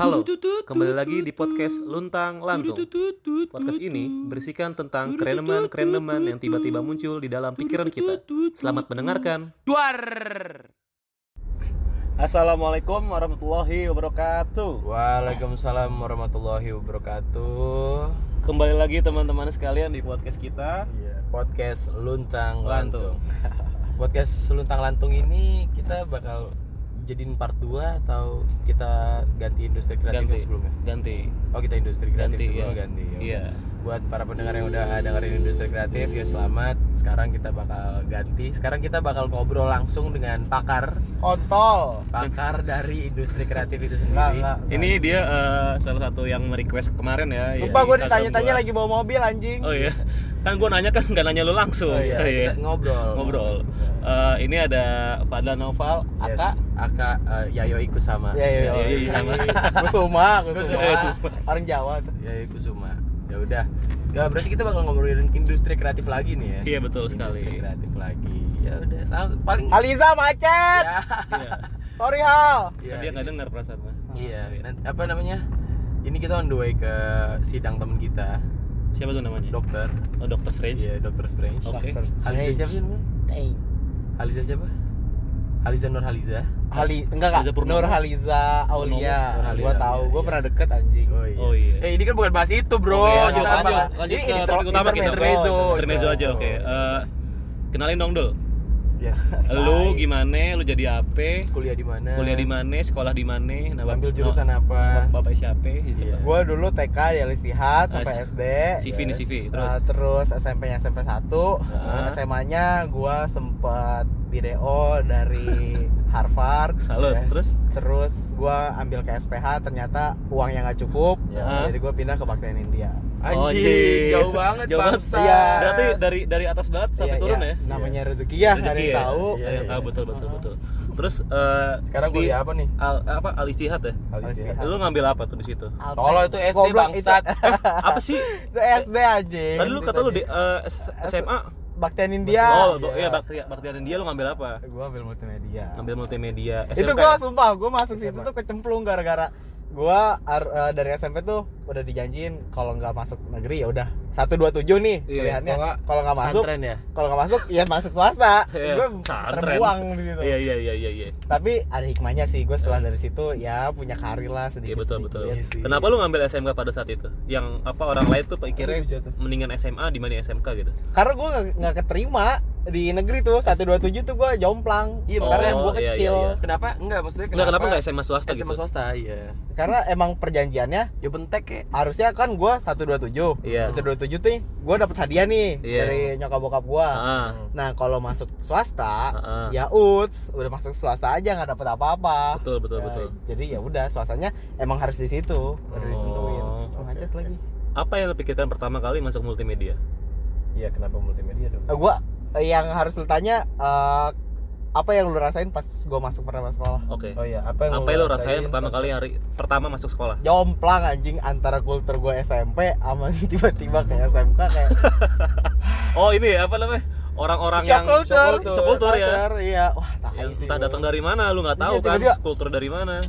Halo, kembali lagi di podcast Luntang Lantung. Podcast ini berisikan tentang kereneman-kereneman yang tiba-tiba muncul di dalam pikiran kita. Selamat mendengarkan. Duar. Assalamualaikum warahmatullahi wabarakatuh. Waalaikumsalam warahmatullahi wabarakatuh. Kembali lagi teman-teman sekalian di podcast kita. Podcast Luntang Lantung. Lantung. Podcast Luntang Lantung ini kita bakal jadiin part 2 atau kita ganti industri kreatif Ganti. sebelumnya? Ganti. Oh, kita industri kreatif Ganti, sebelumnya ya. ganti. Iya. Buat para pendengar yang udah dengerin industri kreatif ya selamat. Sekarang kita bakal ganti. Sekarang kita bakal ngobrol langsung dengan pakar, kontol pakar dari industri kreatif itu sendiri. enggak. Ini dia eh, salah satu yang request kemarin ya. Sumpah ya, gue ditanya-tanya lagi bawa mobil anjing Oh iya. Kan gue nanya kan nggak nanya lu langsung. Oh iya, Iya. kita ngobrol. Ngobrol. Eh, ini ada Fadlan Noval, Yes. Aka. Aka eh, Yayo Ikusama. Iya iya Iya, iya, iya, sama. Kusuma Kusuma. Kusuma Orang Jawa tuh Yayo Ikusuma. Ya udah. Ya berarti kita bakal ngobrolin industri kreatif lagi nih ya. Iya betul Industri sekali. kreatif lagi. Ya udah. Nah, paling Aliza macet Ya. Iya. Sorry Hal Iya, Dia nggak dengar perasaan mah. Iya, nanti, apa namanya? Ini kita on the way ke sidang temen kita, Siapa tuh namanya? dokter. Oh, Dokter Strange. Iya, dokter Strange. Oke. Doctor Aliza Strange. siapa sih namanya? Dang. Aliza siapa? Aliza Nur Haliza. Hali enggak Haliza kak Purnomo. Nur Haliza Aulia Haliza, Gua tahu iya, Gua iya. pernah deket anjing Oh iya. Oh, iya. Eh ini kan bukan bahas itu, Bro. Oke, Kita lanjut, lanjut, lanjut Ini ke topik utama kita. intermezzo. Intermezzo aja, oke. Eh, kenalin dong dul. Yes. Lu gimana? Lu jadi apa? Kuliah di mana? Kuliah di mana? Sekolah di mana? Nama Ambil jurusan apa? Bapak siapa? Gitu. Iya. Gua dulu TK di Alistihad Ah, sampai SD CV nih CV. Uh, Terus terus SMP-nya SMP 1 Ah. SMA-nya gua sempet video dari Harvard salut. Yes. Terus Terus gua ambil ke SPH ternyata uangnya nggak cukup Ya. Jadi gua pindah ke Baktian India Anjing, anjing. jauh banget Jauh bangsa. Iya. berarti dari dari atas banget sampai Iya, turun iya. ya? Namanya rezeki ya, nggak ada yang ya? tahu Iya, iya. tahu betul betul betul. Terus eh, Sekarang di kuliah apa nih? Al, apa Al Istihad ya? Alistihad. Lu ngambil apa tuh di situ? Tolong itu SD bangsat. apa sih? Itu, SD anjing Tadi lu kata lu di eh, S- SMA. Baktian India Oh, iya. iya bakti baktian dia lu ngambil apa? Gua ambil multimedia Ngambil multimedia. itu gua ya? sumpah gua masuk situ tuh kecemplung gara-gara gua ar- eh, dari SMP tuh udah dijanjiin kalau nggak masuk negeri ya udah satu dua tujuh nih Iya. pilihannya Kalau nggak, kalau nggak masuk Santren ya? kalau nggak masuk ya masuk swasta Iya, gue terbuang di situ Iya iya iya iya iya. tapi ada hikmahnya sih gue setelah dari situ ya punya karir lah Iya sedikit betul betul. Iya sih. Kenapa lu ngambil SMK pada saat itu? Yang apa orang lain tuh pikirnya mendingan SMA dibanding SMK gitu. karena gue nggak keterima di negeri tuh satu dua tujuh tuh gue jomplang Iya, karena maksudnya- gue Oh, iya, kecil iya, iya. Kenapa? Enggak, maksudnya Enggak kenapa enggak SMA swasta SMA gitu? swasta, iya. karena emang perjanjiannya Ya bentek ya. Harusnya kan gue satu dua tujuh Iya. satu dua tujuh tuh gue dapet hadiah nih Iya. dari nyokap bokap gue Ah, nah kalau masuk swasta ah. ya uts udah masuk swasta aja nggak dapet apa-apa Betul betul Ya, betul. jadi ya udah swastanya emang harus di situ baru Oh, ditentuin oke, macet lagi Apa yang lu pikirkan pertama kali masuk multimedia? Iya, kenapa multimedia dong? Eh, gua yang harus lu tanya eh, apa yang lu rasain pas gua masuk pertama sekolah Oke. Oh iya, apa yang Apa lu rasain pertama kali hari pertama masuk sekolah? jomplang anjing antara kultur gua SMP sama tiba-tiba kayak SMK kayak Oh ini ya, apa namanya? Orang-orang yang shock culture shock culture ya. iya wah tai Yang sih entah datang dari mana lu nggak tahu Iya, kan kultur dari mana.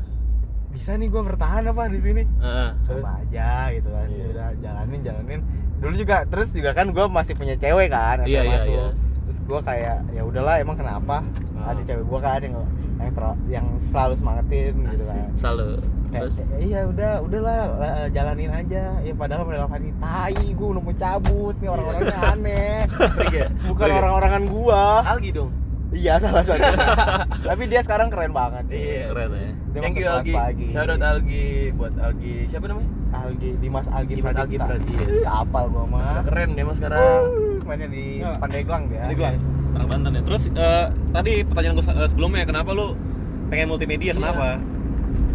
bisa nih gua bertahan apa di sini Heeh. coba aja gitu kan Iya. udah jalanin jalanin dulu juga terus juga kan gua masih punya cewek kan SMA Iya, iya, tuh iya. Terus gua kayak ya udahlah emang kenapa Ah. ada cewek gua kan yang yang ter- yang selalu semangatin gitu Asik. kan Selalu. kayak Terus iya udah udahlah eh, jalanin aja ya padahal dalam hati tai gue udah mau cabut nih orang-orangnya aneh ya? bukan ya? orang-orangan gua Algi dong. iya salah satu tapi dia sekarang keren banget sih Iya. keren ya. dia Thank you Algi. pagi Shout out Algi buat Algi. Siapa namanya? Algi Dimas Algi Dimas Algi Pradipta. Pradipta. Nggak apal gua mah Keren dia mas sekarang. Uh, mainnya di Ya. Pandeglang dia Di kelas. Orang Banten ya. Terus eh, tadi pertanyaan gue sebelumnya kenapa lu pengen multimedia? Iya. Kenapa?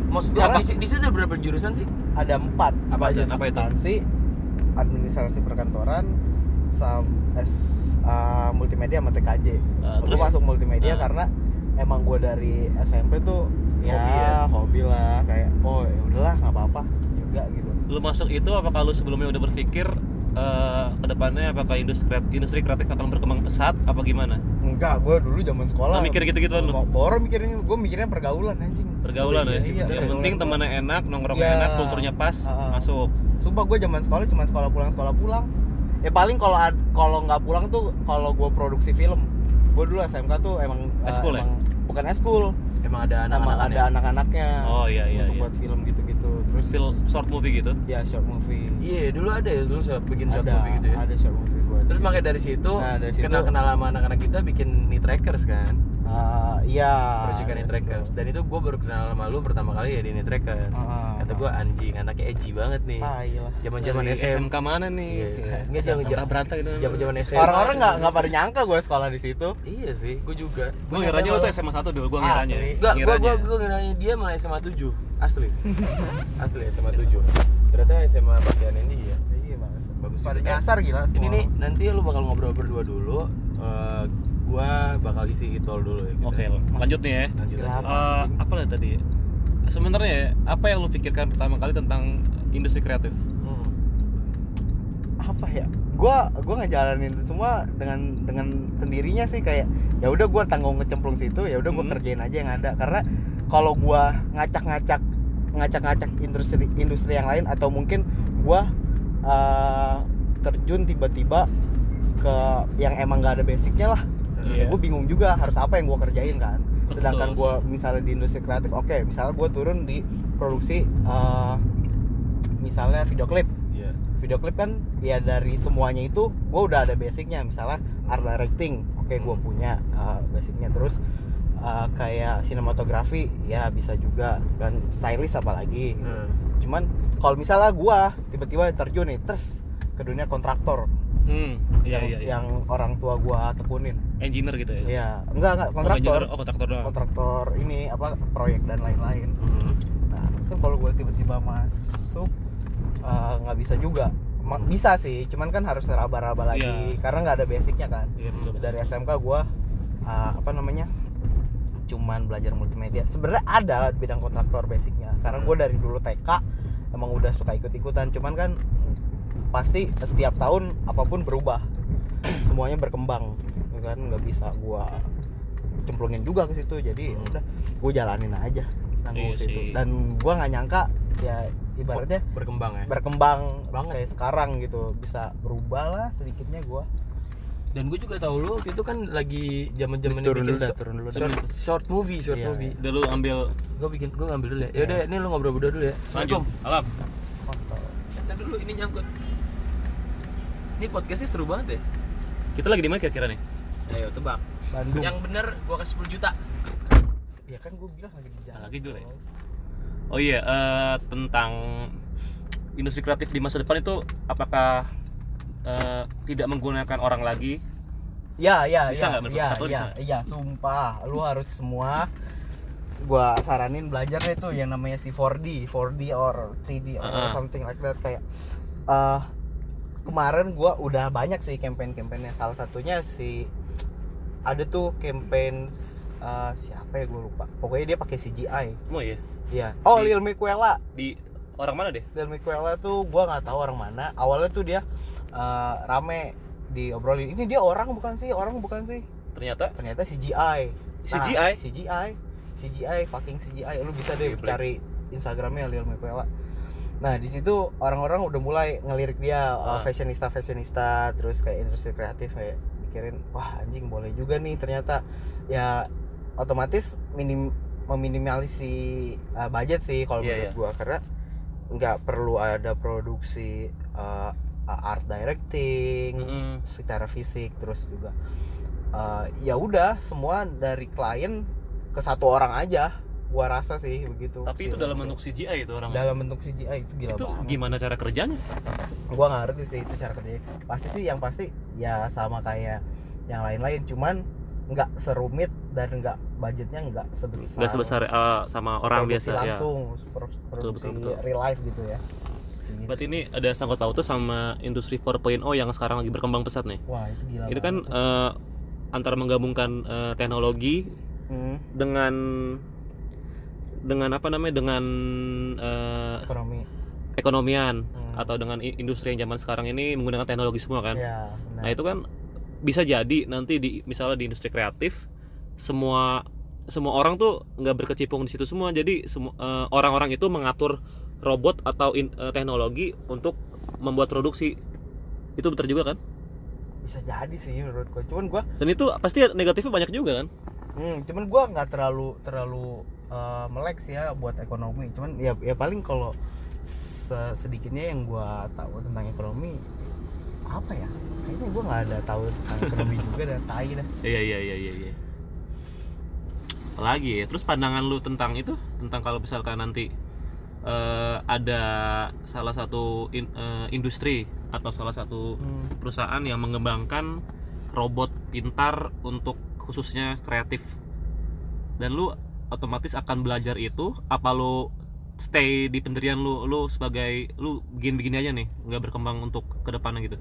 Maksud gua Karena- di, di situ ada berapa jurusan sih? ada empat Apa aja? Apa itu? akuntansi administrasi perkantoran sama S, uh, multimedia sama TKJ Uh, gue terus masuk multimedia Ah. karena emang gue dari SMP tuh ya Hobi ya? hobi lah kayak oh ya udahlah nggak apa-apa juga gitu lu masuk itu apakah lu sebelumnya udah berpikir eh ke depannya apakah industri industri kreatif akan berkembang pesat apa gimana? enggak gue dulu zaman sekolah mikir gitu-gituan lu? Bo- boro mikirin gue mikirnya pergaulan anjing. Pergaulan ya sih, Iya, yang penting temannya enak nongkrongnya enak kulturnya pas Ah. masuk. Sumpah gue zaman sekolah cuma sekolah pulang sekolah pulang. Ya paling kalau kalau nggak pulang tuh kalau gue produksi film. Gue dulu SMK tuh emang eh, Eskul ya? emang bukan eskul. Emang ada emang anak-anak ada anak-anaknya oh iya iya untuk iya. buat film gitu-gitu terus film short movie gitu? Ya short movie. Iya dulu ada ya dulu saya bikin short ada movie gitu ya. ada short movie buat terus makanya dari situ Nah, dari situ- kenal kenal sama anak-anak kita bikin nih trackers kan Ah, iya. Proyekan nih trackers dan itu gue baru kenal sama lu pertama kali ya di nih trackers Ah. kata gue anjing anaknya edgy banget nih. Lah. Zaman zaman SM SMK mana nih? Iya. Nggak, jangan- Berantah berantah gitu. zaman zaman SMA orang-orang nggak nggak pada nyangka gue sekolah di situ. Iya sih gue juga. Gue ngiranya lu tuh SMA 1 dulu gue Ah, ngiranya. Gua ngiranya gua gua ngiranya. dia malah SMA 7. Asli. Asli SMA 7. Ternyata SMA bagian ini ya. iya banget Bagus pada nyasar gila Ini nih nanti lu bakal ngobrol berdua dulu. Eh, gua bakal isi itol dulu ya. gitu. oke lanjut nih ya Lanjut. Eh, apa lah tadi sebenarnya ya, apa yang lu pikirkan pertama kali tentang industri kreatif Hmm. apa ya gua gua ngejalanin itu semua dengan dengan sendirinya sih kayak ya udah gua tanggung ngecemplung situ ya udah gua Hmm. kerjain aja yang ada karena kalau gua ngacak-ngacak ngacak-ngacak industri industri yang lain atau mungkin gua eh, terjun tiba-tiba ke yang emang gak ada basicnya lah Ya gue bingung juga harus apa yang gua kerjain kan. Sedangkan gua misalnya di industri kreatif oke misalnya gua turun di produksi eh, misalnya video klip. Iya. video klip kan ya dari semuanya itu gue udah ada basicnya. Misalnya art directing oke gue Hmm. punya uh, basicnya. Terus uh, kayak sinematografi ya bisa juga. Kan stylist apalagi. Hmm. cuman kalau misalnya gue tiba-tiba terjun nih terus ke dunia kontraktor hmm iya yang, iya, iya. yang orang tua gue tekunin engineer gitu ya ya enggak enggak Oh, kontraktor engineer, oh kontraktor doang kontraktor ini apa proyek dan lain-lain Hmm. Nah, kan kalau gue tiba-tiba masuk eh, nggak bisa juga. Ma- bisa sih, cuman kan harus raba-raba lagi Iya. karena nggak ada basicnya kan. iya betul Dari SMK gue apa namanya, cuman belajar multimedia. Sebenarnya ada bidang kontraktor basicnya, karena gue dari dulu TK emang udah suka ikut-ikutan. Cuman kan pasti setiap tahun apa pun berubah, semuanya berkembang, ya kan nggak bisa gue cemplungin juga ke situ. Jadi ya Hmm. udah gue jalanin aja nanggung Iya situ sih. dan gua nggak nyangka ya ibaratnya berkembang ya. berkembang Banget. kayak sekarang gitu bisa berubah lah sedikitnya gua Dan gue juga tahu lu itu kan lagi zaman-zaman Turun bikin dulu dah, short, turun dulu dah. short, short movie, short Iya, movie. udah lu ambil Gue bikin gue ngambil dulu ya. Ya udah, ini lu ngobrol berdua dulu ya. lanjut Assalamualaikum. alam. Ntar dulu ini nyangkut. Ini podcastnya seru banget ya. kita lagi di mana kira-kira nih Ayo tebak. Bandung Yang bener gua kasih 10 juta. ya kan gua bilang lagi di jalan Lagi dulu ya? oh iya eh, tentang industri kreatif di masa depan itu apakah eh, tidak menggunakan orang lagi ya ya Bisa ya nggak, menurut ya kata lu ya bisa? iya sumpah lu harus semua gua saranin belajar deh tuh yang namanya si 4D 4D or 3D or Ah, ah. something like that kayak eh kemarin gua udah banyak sih campaign-campaignnya salah satunya si ada tuh campaign eh, siapa ya gue lupa pokoknya dia pakai CGI oh iya Iya. Oh, Di- Lil Miquela. di orang mana deh Lil Miquela tuh gua nggak tahu orang mana. Awalnya tuh dia eh, rame diobrolin. Ini dia orang bukan sih? Orang bukan sih? ternyata Ternyata CGI. Nah, CGI? CGI. CGI fucking CGI. Lu bisa deh cari Instagramnya Lil Miquela. Nah, di situ orang-orang udah mulai ngelirik dia Ah. uh, fashionista fashionista terus kayak industri kreatif kayak mikirin wah anjing boleh juga nih ternyata ya otomatis minim meminimalisi uh, budget sih kalau Iya, menurut gua karena nggak perlu ada produksi uh, art directing Mm-mm. secara fisik terus juga uh, ya udah semua dari klien ke satu orang aja gua rasa sih begitu tapi itu sih, dalam sih. bentuk CGI itu orang dalam bentuk CGI itu gila itu banget gimana cara kerjanya sih. gua nggak ngerti sih itu cara kerjanya pasti sih yang pasti ya sama kayak yang lain-lain cuman nggak serumit dan nggak budgetnya nggak sebesar nggak sebesar eh, sama orang biasa ya langsung Betul, produksi betul, betul. real life gitu ya Gitu. berarti ini ada sangkut pautnya sama industri 4.0 yang sekarang lagi berkembang pesat nih wah itu gila itu kan banget. eh, antara menggabungkan eh, teknologi Hmm, dengan dengan apa namanya dengan eh, ekonomi. ekonomian Hmm. atau dengan industri yang zaman sekarang ini menggunakan teknologi semua kan? Ya benar. Nah itu kan bisa jadi nanti di misalnya di industri kreatif semua semua orang tuh nggak berkecimpung di situ semua. Jadi semua eh, orang-orang itu mengatur robot atau in- eh, teknologi untuk membuat produksi. Itu betul juga kan? Bisa jadi sih menurut gue cuman gue dan itu pasti negatifnya banyak juga kan hmm, cuman gue nggak terlalu terlalu eh, melek sih ya buat ekonomi. Cuman ya ya paling kalau se- sedikitnya yang gue tahu tentang ekonomi apa ya? Kayaknya gue nggak ada tahu tentang ekonomi juga dan tai dah iya iya iya iya iya. Lagi ya? Terus pandangan lu tentang itu? Tentang kalau misalkan nanti eh, ada salah satu in- eh, industri atau salah satu Hmm. perusahaan yang mengembangkan robot pintar untuk khususnya kreatif. Dan lu otomatis akan belajar itu apa lu stay di pendirian lu lu sebagai lu begini-begini aja nih nggak berkembang untuk ke depannya gitu?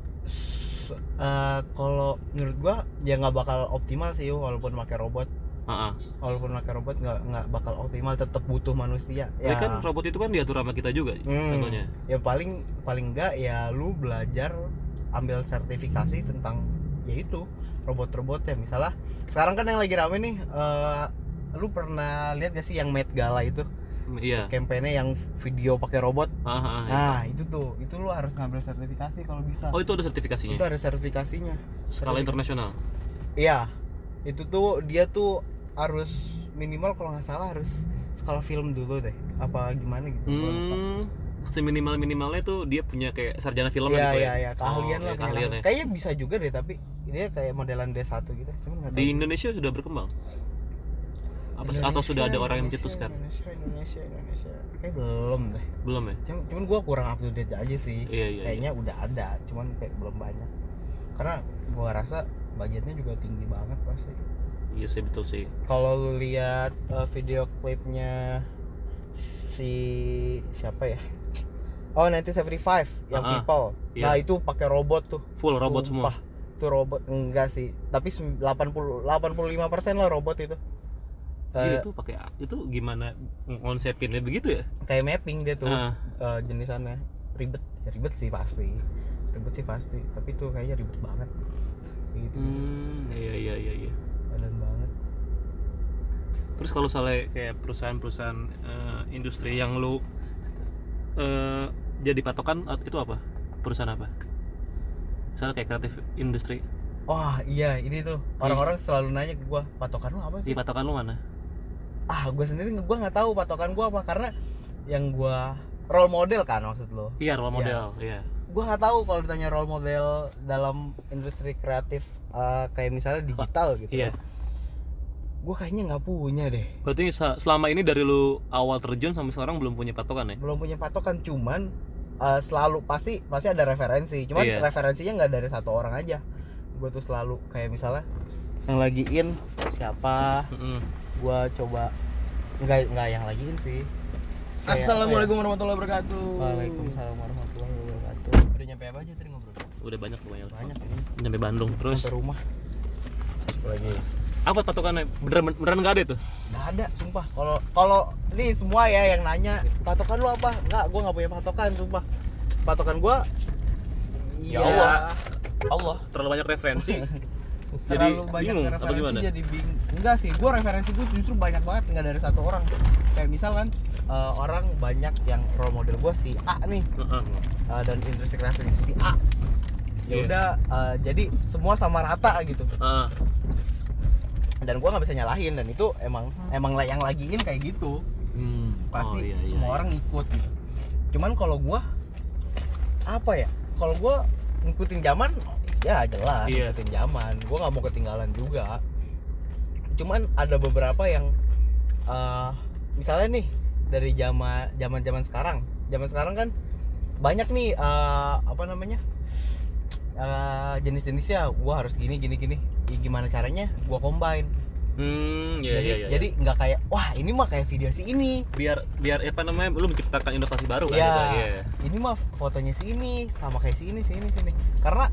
Eh, kalau menurut gue ya nggak bakal optimal sih walaupun pakai robot. Ah. walaupun pakai robot nggak nggak bakal optimal tetap butuh manusia Ya. Kan robot itu kan diatur sama kita juga Hmm. contohnya ya paling paling enggak ya lu belajar ambil sertifikasi tentang yaitu robot-robot ya misalnya sekarang kan yang lagi rame nih eh, lu pernah lihat gak sih yang Met Gala itu? Hmm, iya. Kampanye yang video pakai robot. Ah, ah, ah. nah itu tuh itu lu harus ngambil sertifikasi kalau bisa. Oh itu ada sertifikasinya? Itu ada sertifikasinya. Skala internasional? Iya. Itu tuh dia tuh harus minimal kalau nggak salah harus skala film dulu deh. Apa gimana gitu. Hmm minimal minimalnya tuh dia punya kayak sarjana film Iya gitu iya ya? iya keahlian Oh, lah iya, keahlian ya. Kayaknya bisa juga deh tapi dia kayak modelan D1 gitu. Cuman di. Indonesia sudah berkembang apa atau Indonesia, sudah ada orang yang mencetuskan Indonesia Indonesia Indonesia. Kayak belum deh. belum ya Cuman, cuman gua kurang up to date aja sih. iya iya, iya. Kayaknya udah ada, cuman kayak belum banyak. Karena gua rasa budgetnya juga tinggi banget pasti. iya sih betul sih Kalau lu lihat uh, video klipnya si siapa ya? Oh 1975 yang Ah, ah. People. Iya. Nah itu pakai robot tuh. full robot semua Sumpah, itu robot enggak sih. Tapi sem- 80 85% lah robot itu. Gila, kayak, itu pakai itu gimana ngonsepinnya begitu ya? Kayak mapping dia tuh Ah. eh, jenisannya. Ribet ya ribet sih pasti. Ribet sih pasti. Tapi itu kayaknya ribet banget. Gitu. Hmm iya iya iya iya. Badan banget. Terus kalau misalnya kayak perusahaan-perusahaan eh, industri yang lu eh, jadi patokan itu apa? Perusahaan apa misalnya kayak kreatif industri. Wah iya ini tuh. Orang-orang selalu nanya ke gua patokan lu apa di sih? patokan lu mana? Ah gua sendiri gua nggak tahu patokan gua apa karena yang gua role model kan maksud lo iya role Iya. model iya. Gue nggak tahu kalau ditanya role model dalam industri kreatif eh, kayak misalnya digital gitu iya. gue kayaknya nggak punya deh. Berarti se- selama ini dari lu awal terjun sampai sekarang belum punya patokan ya? Belum punya patokan cuman eh, selalu pasti pasti ada referensi. Cuman Iya. referensinya nggak dari satu orang aja. Gue tuh selalu kayak misalnya yang lagi in siapa? Mm-mm. gue coba nggak nggak yang lagi in sih. Kayak, Assalamualaikum warahmatullahi wabarakatuh. Waalaikumsalam warahmatullahi wabarakatuh. Udah nyampe apa aja tadi ngobrol? udah banyak banyak banyak ini. Sampai Bandung terus sampai rumah. Lagi. Apa patokannya? Beneran beneran nggak ada itu Gak ada, sumpah. Kalau kalau ini semua ya yang nanya, patokan lu apa? Enggak, gua nggak punya patokan, sumpah. Patokan gua Ya iya, Allah. Allah. terlalu banyak referensi jadi terlalu banyak bingung referensi gimana jadi bingung. Enggak sih, gua referensi gua justru banyak banget enggak dari satu orang. Kayak misalkan eh, orang banyak yang role model gua si A nih Heeh. eh, dan industri kreatif si A. Ya Iya. udah eh, jadi semua sama rata gitu. Ah, Dan gua nggak bisa nyalahin dan itu emang emang lah yang lagiin kayak gitu. hmm. pasti Oh, iya, iya, semua iya. orang ikut gitu. Cuman kalau gua apa ya? Kalau gua ngikutin zaman ya jelas Iya. ngikutin zaman. Gua nggak mau ketinggalan juga. Cuman ada beberapa yang eh, misalnya nih dari zaman zaman zaman sekarang, zaman sekarang kan banyak nih eh, apa namanya eh, jenis-jenisnya. Gua harus gini gini gini. Ya, gimana caranya? Gua combine. hmm iya jadi iya iya jadi nggak kayak wah ini mah kayak video si ini biar biar apa namanya lu menciptakan inovasi baru kan Iya. gitu, iya. Ini mah fotonya sini sama kayak sini sini sini. Karena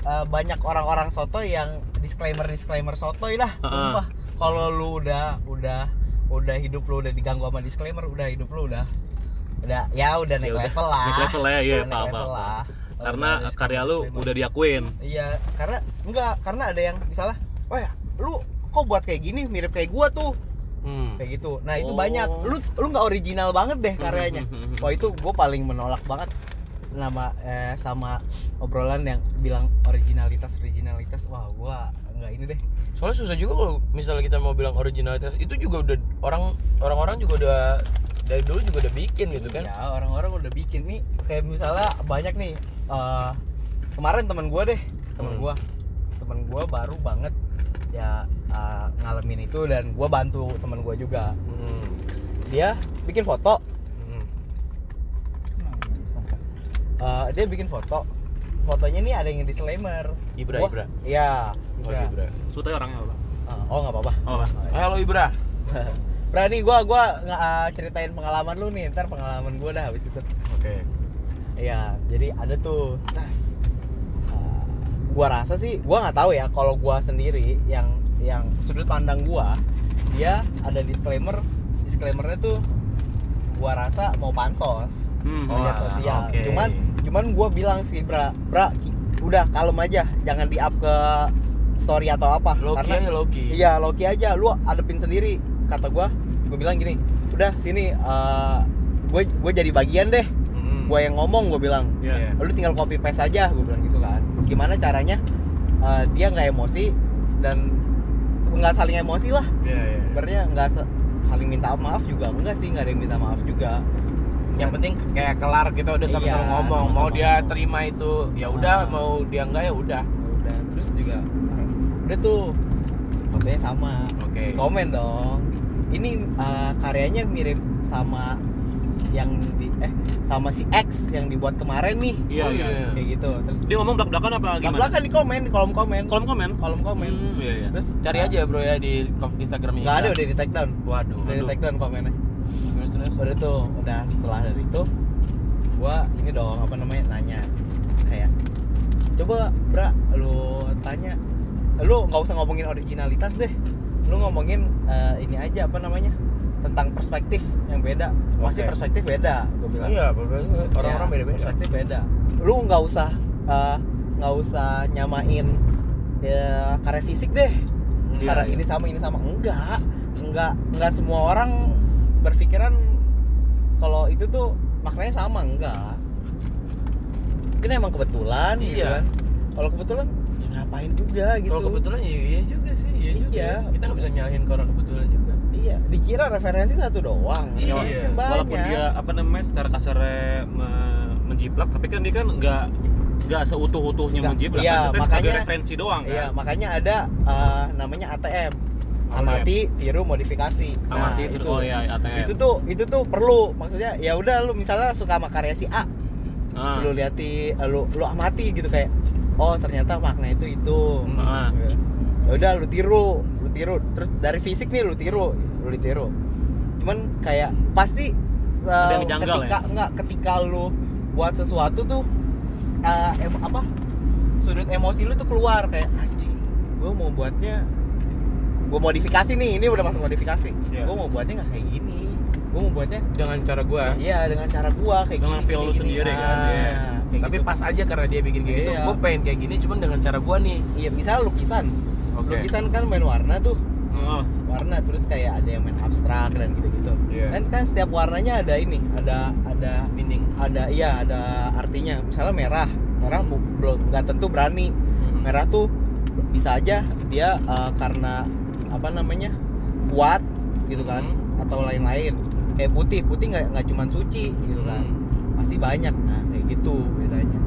eh, banyak orang-orang soto yang disclaimer disclaimer sotoy lah, Ah, sumpah. Kalau lu udah udah udah hidup lu udah diganggu sama disclaimer, udah hidup lu udah udah ya udah naik Ya udah, level lah. naik level lah, iya, Udah naik paham, level paham, lah. Karena ada karya lu udah diakuin. Iya karena enggak karena ada yang misalnya wah lu kok buat kayak gini? Mirip kayak gua tuh. Hmm. kayak gitu. Nah itu Oh. banyak lu lu nggak original banget deh karyanya. Hmm. wah itu gue paling menolak banget nama eh, sama obrolan yang bilang originalitas originalitas. Wah gua nggak ini deh. Soalnya susah juga kalau misalnya kita mau bilang originalitas itu juga udah orang orang-orang juga udah dari dulu juga udah bikin gitu kan. ya orang-orang udah bikin nih kayak misalnya banyak nih eh, kemarin teman gua deh teman Hmm. gua teman gua baru banget ya eh, ngalamin itu dan gua bantu teman gua juga Hmm. dia bikin foto Hmm. eh, dia bikin foto fotonya nih ada yang disclaimer Ibra, Gua- Ibra. iya Oh, Ibra. Ibra. Sutai orangnya apa Ah, oh nggak apa-apa oh apa Halo Ibra. berani gua gua nggak ah, ceritain pengalaman lu nih ntar pengalaman gua dah habis itu Oke. Iya, jadi ada tuh tas. Uh, gua rasa sih, gua nggak tahu ya kalau gua sendiri yang yang sudut pandang gua, dia ada disclaimer, disclaimernya tuh gua rasa mau pansos hmm. Oh, sosial. oke. Cuman cuman gua bilang sih, Bra, Bra, udah kalem aja, jangan di up ke story atau apa. Loki Karena aja Loki. Iya, Loki aja. Lu adepin sendiri. Kata gua, gua bilang gini, udah sini uh, gue gue jadi bagian deh. Hmm. Gue yang ngomong, gue bilang. Iya. Lu tinggal copy paste aja, gue bilang gitu kan. Gimana caranya uh, dia nggak emosi dan nggak saling emosi lah. Iya, iya. Sebenarnya nggak se- saling minta maaf juga enggak sih, nggak ada yang minta maaf juga. Yang penting kayak kelar kita udah sama-sama Iya, ngomong. Mau sama-sama dia ngomong. terima itu ya udah, Ah. mau dia enggak ya udah. Ya udah, terus juga udah tuh fotonya sama. Oke. Komen dong. Ini uh, karyanya mirip sama yang di eh sama si X yang dibuat kemarin nih. iya Oh, iya iya. Kayak gitu. Terus dia ngomong belak belakan apa gimana belakang di komen, di kolom komen. kolom komen kolom komen. Hmm, iya iya Terus Cari uh, aja bro ya di kom- Instagramnya. Nggak ada udah di take down. Waduh. Udah di take down komennya. Terus terus. Udah tuh, udah setelah dari itu gua ini dong apa namanya nanya kayak coba Bra lu tanya lu nggak usah ngomongin originalitas deh. Lu ngomongin eh, ini aja apa namanya tentang perspektif yang beda. Masih perspektif beda gue bilang. Iya, orang-orang Ya, beda-beda. perspektif beda. Lu nggak usah eh, nggak usah nyamain ya, karya fisik deh. Iya, karena iya. ini sama ini sama. Enggak. Enggak enggak semua orang berpikiran kalau itu tuh maknanya sama. Enggak. Mungkin emang kebetulan gitu Iya. kan. Kalau kebetulan ya ngapain juga gitu. Kalau kebetulan ya iya juga sih, iya, juga. Iya. Kita nggak bisa nyalahin ke orang kebetulan juga. iya dikira referensi satu doang. Iya. Kan walaupun dia apa namanya secara kasarnya me- menjiplak tapi kan dia kan nggak nggak seutuh utuhnya Nggak, menjiplak. iya, maksudnya sebagai makanya- referensi doang iya kan? makanya ada eh, namanya ATM amati tiru modifikasi. Nah amati itu. itu oh ya ATM itu tuh itu tuh perlu. Maksudnya ya udah lu misalnya suka sama karya si A Ah, lu liati lu lu amati gitu kayak oh ternyata makna itu itu ah. ya udah lu tiru lu tiru terus dari fisik nih lu tiru lu ditiru cuman kayak pasti uh, janggal ketika ya? enggak ketika lu buat sesuatu tuh uh, em- apa sudut emosi lu tuh keluar kayak anjing gue mau buatnya gue modifikasi nih ini udah masuk modifikasi Iya. gue mau buatnya nggak kayak gini gue mau buatnya Dengan cara gua. iya dengan cara gua kayak Dengan gini feel lu sendiri kan, Ah, iya. kayak Tapi gitu. pas aja karena dia bikin kayak gitu, Iya. gua pengen kayak gini cuman dengan cara gua nih. iya misalnya lukisan Oke. lukisan kan main warna tuh Oh, warna terus kayak ada yang main abstrak dan gitu-gitu Iya. dan kan setiap warnanya ada ini ada ada Meaning. ada iya ada artinya misalnya merah merah belum nggak tentu berani Hmm. merah tuh bisa aja dia eh, karena apa namanya kuat gitu kan Hmm. atau lain-lain kayak putih putih nggak nggak cuma suci gitu kan Hmm. pasti banyak nah kayak gitu bedanya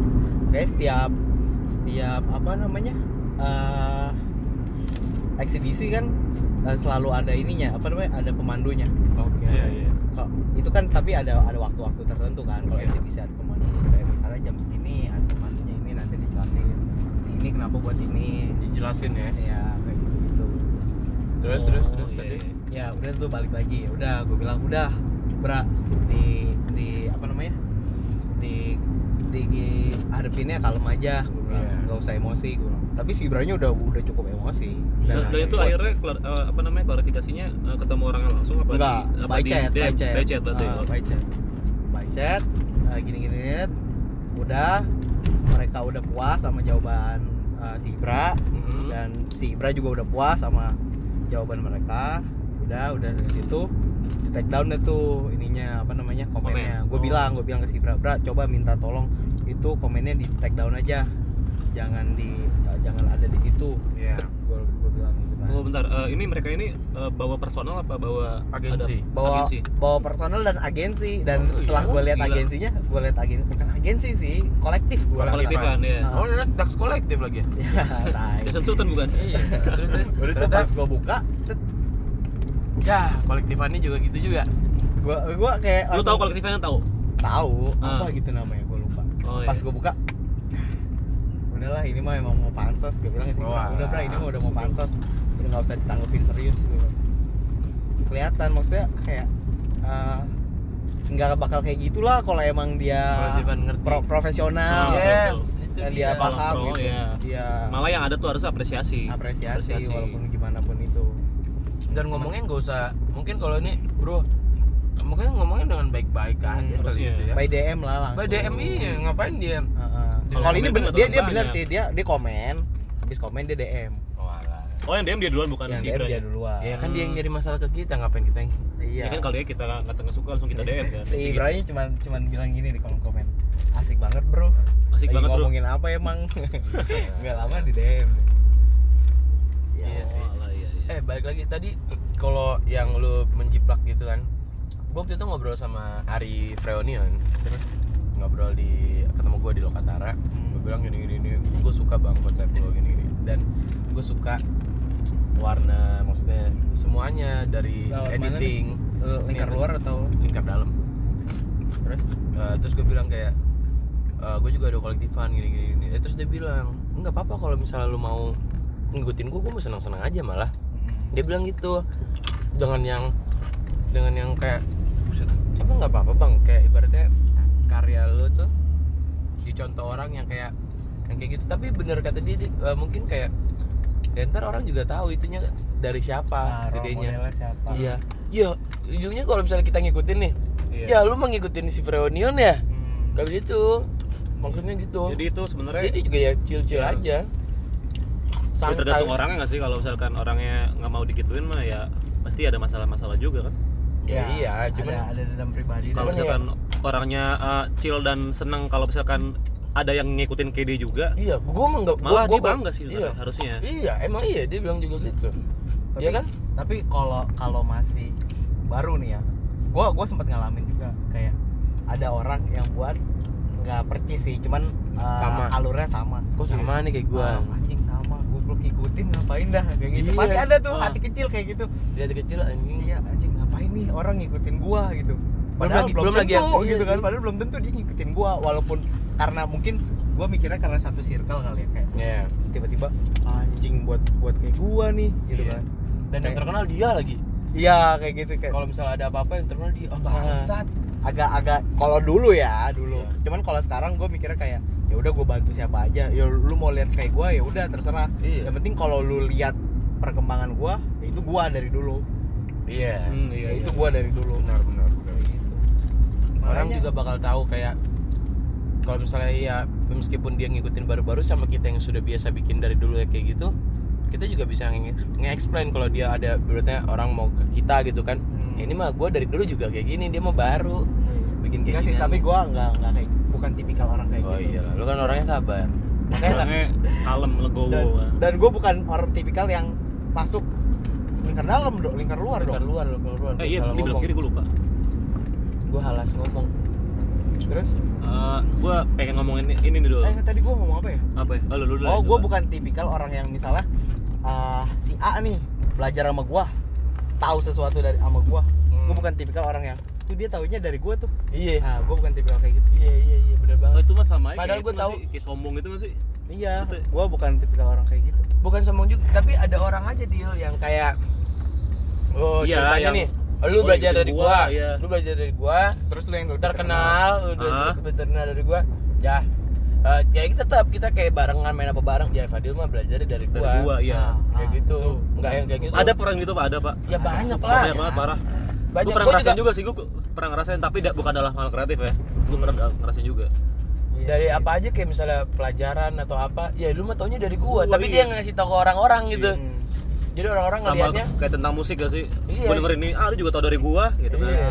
kayak setiap setiap apa namanya eh eksibisi kan eh, selalu ada ininya apa namanya ada pemandunya Oke. iya iya kok itu kan tapi ada ada waktu-waktu tertentu kan kalau Iya. eksibisi ada pemandu kayak misalnya jam segini ada pemandunya ini nanti dijelasin si ini kenapa buat ini Dijelasin ya. ya kayak gitu gitu Terus Oh, terus terus iya, tadi. Ya udah tuh balik lagi. Udah gue bilang udah bra di di apa namanya? Di di hadepinnya kalem aja. Gue bilang Iya. nggak usah emosi. Gue bilang tapi si Ibranya udah udah cukup emosi. Dan, dan akhirnya itu akhirnya kelar- eh, apa namanya klarifikasinya eh, ketemu orang langsung apa enggak di apa by di chat DM? by chat. By chat berarti? Ah, by chat. By chat ah, gini gini gini udah mereka udah puas sama jawaban uh, si Ibra. Mm-mm. dan si Ibra juga udah puas sama jawaban mereka udah udah dari situ di take down deh tuh ininya apa namanya komennya Komen. gue Oh. bilang gue bilang ke si Ibra Bra coba minta tolong itu komennya di take down aja jangan di uh, jangan ada di situ Iya. gue gue bilang gitu kan Oh bentar, eh, ini mereka ini eh, bawa personal apa bawa Agensi. ada- bawa agensi? bawa personal dan agensi dan Oh, setelah iya? gue lihat agensinya gue lihat agensi bukan agensi sih kolektif gue kolektif kan ya. Ah. Oh, ini tax kolektif lagi. ya tai. Jason Sultan bukan? Iya. Terus terus. udah pas gue buka Ya, kolektifannya juga gitu juga. gua gua kayak Lu tahu kolektifnya tahu? tahu Ah. apa gitu namanya gue lupa Oh, pas iya. gue buka udahlah ini mah emang mau pansos gue bilang sih Wah, udah bro ini mah udah mau pansos. udah nggak usah ditanggepin serius gitu. kelihatan maksudnya kayak eh, nggak bakal kayak gitulah kalau emang dia Kolektifan pro- profesional Oh, yes, betul. itu dan dia. paham pro, gitu ya. dia Malah yang ada tuh harus apresiasi. apresiasi, Apresiasi. walaupun Dan ngomongnya nggak usah. Mungkin kalau ini, bro, mungkin ngomongnya dengan baik-baik aja Hmm, kali harusnya. gitu ya. by DM lah langsung By DM iya, ngapain dia? Heeh. Kalau kalau ini bener dia dia bener sih dia dia komen habis komen dia DM Oh, alah. Oh yang DM dia duluan bukan yang si DM Ibra dia ya? duluan Ya kan dia yang nyari masalah ke kita, ngapain kita yang iya Ya kan kalau dia kita nggak nggak suka langsung kita DM kan. si Gitu. Ibrahim cuman cuman bilang gini di kolom komen asik banget bro Asik Lagi banget bro. ngomongin apa emang nggak lama di DM ya Iya sih. Eh balik lagi. Tadi kalau yang lu menjiplak gitu kan Gue waktu itu ngobrol sama Ari Freonion. Ngobrol di ketemu gue di Lokatara. Gue bilang gini gini, gini gue suka bang konsep lo gini gini. Dan gue suka warna maksudnya semuanya dari Lewat mana editing. Eh, lingkar Ini. luar atau? Lingkar dalam. Terus? Eh, terus gue bilang kayak gue juga ada kolektifan gini gini, gini. Eh, terus dia bilang nggak apa-apa kalau misalnya lu mau ngikutin gue gue mau senang-senang aja malah dia bilang gitu. Dengan yang dengan yang kayak buset. Emang nggak apa-apa bang. Kayak ibaratnya karya lu tuh dicontoh orang yang kayak yang kayak gitu. Tapi bener kata dia, dia, eh, mungkin kayak ya ntar orang juga tahu itunya dari siapa nah, siapa. Iya. Iya ujungnya kalau misalnya kita ngikutin nih Iya. ya lu mau ngikutin si Freonion ya? Hmm. Gak gitu maksudnya gitu. Jadi itu sebenarnya jadi juga ya chill-chill Ya. aja ya tergantung orangnya nggak sih kalau misalkan orangnya nggak mau dikituin mah ya pasti ada masalah-masalah juga kan. ya, iya cuman ada ada dendam pribadi Kalau Cuman ya- misalkan orangnya uh, chill dan senang kalau misalkan ada yang ngikutin KD juga, iya gua mah nggak malah gua, dia gua, bangga sih iya harusnya. iya emang iya dia bilang juga gitu tapi, Iya kan? tapi kalau kalau masih baru nih ya gua gua sempat ngalamin juga kayak ada orang yang buat nggak percis sih cuman uh, Sama. alurnya sama kok sama nih kayak gua Ah, anjing sama gue ngikutin ngapain dah kayak gitu Iya. pasti ada tuh Ah. hati kecil kayak gitu dia dari kecil anjing iya anjing ngapain nih orang ngikutin gua gitu padahal lagi- belum, belum lagi tentu yang- iya gitu kan sih. padahal belum tentu dia ngikutin gua walaupun karena mungkin gua mikirnya karena satu circle kali ya kayak Iya. tiba-tiba anjing buat buat kayak gua nih gitu Iya. kan dan yang Kayak- terkenal dia lagi iya kayak gitu kayak kalau misalnya ada apa-apa yang terkenal dia oh bangsat agak-agak kalau dulu ya dulu Iya. cuman kalau sekarang gue mikirnya kayak ya udah gue bantu siapa aja. Ya lu mau lihat kayak gue ya udah terserah. Iya. Yang penting kalau lu lihat perkembangan gue ya itu gue dari dulu. Iya. Hmm, ya iya, itu iya. gue dari dulu. Benar benar benar. Kayak gitu. Orang juga bakal tahu kayak kalau misalnya ya meskipun dia ngikutin baru-baru sama kita yang sudah biasa bikin dari dulu ya kayak gitu kita juga bisa nge- nge-explain kalau dia ada berarti orang mau ke kita gitu kan. Hmm. Ya, ini mah gue dari dulu juga kayak gini dia mah baru bikin kayak Enggak sih gini tapi gue nggak nggak kayak bukan tipikal orang kayak oh gitu iya lu kan orangnya sabar makanya lah Orangnya kalem, legowo. dan, kan. dan gue bukan orang tipikal yang masuk lingkar dalam dong lingkar luar keluar dong luar keluar luar Eh iya, ini belok kiri gue lupa. gue halas ngomong terus Eh, gue pengen ngomongin ini, ini nih dulu. eh tadi gue ngomong apa ya Apa ya? Oh, lu dulu. Oh, gue bukan tipikal orang yang misalnya uh, si A nih belajar sama gua, tahu sesuatu dari sama gua. Hmm. Gue bukan tipikal orang yang tuh dia taunya dari gua tuh. iya Nah, gue bukan tipikal kayak gitu. iya iya iya bener Oh, banget itu mah sama aja. Padahal gua nggak tahu. sih? Kayak sombong gitu nggak sih? Iya, gue bukan tipikal orang kayak gitu. bukan sombong juga tapi ada orang aja deal yang kayak oh Iya, ceritanya yang- nih lu oh, belajar ikutin dari gua, gua, iya. lu belajar dari gua Terus lu yang lebih terkenal lu udah Ah. lebih terkenal dari gua ya eh, ya kita tetap kita kayak barengan main apa bareng ya Fadil mah belajar dari Dari gua, gua, iya. Ah, kayak ah, gitu nggak yang kayak gitu Ada orang gitu pak, ada pak. ya banyak lah Banyak banget parah. Banyak Gue pernah Gua ngerasain juga juga, sih, gue pernah ngerasain tapi da- bukan dalam hal kreatif ya. Gue pernah ngerasain juga. Iya, dari iya. apa aja kayak misalnya pelajaran atau apa ya lu mah taunya dari gua, Gua, tapi iya. dia ngasih tahu ke orang-orang gitu Hmm. jadi orang-orang sama ngelihatnya kayak tentang musik gak sih Iya. gue dengerin ini ah lu juga tau dari gua gitu kan Iya,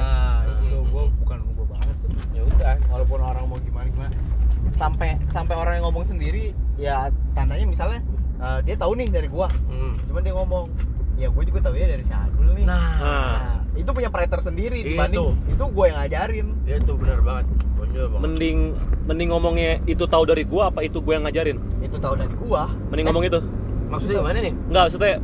itu tuh Mm-mm. gua bukan gua banget tuh. ya udah Walaupun orang mau gimana gimana. Sampai sampai orang yang ngomong sendiri ya tandanya misalnya eh, dia tahu nih dari gua. Hmm. Cuman dia ngomong, "Ya gua juga tahu ya dari si Adul nih." nah Nah, itu punya predator sendiri Iya dibanding tuh. itu gue yang ngajarin. Dia tuh benar banget. Konyol banget mending mending ngomongnya itu tahu dari gua apa itu gue yang ngajarin? Itu tahu dari gua. Mending ngomong itu. Maksudnya gimana nih? Enggak, maksudnya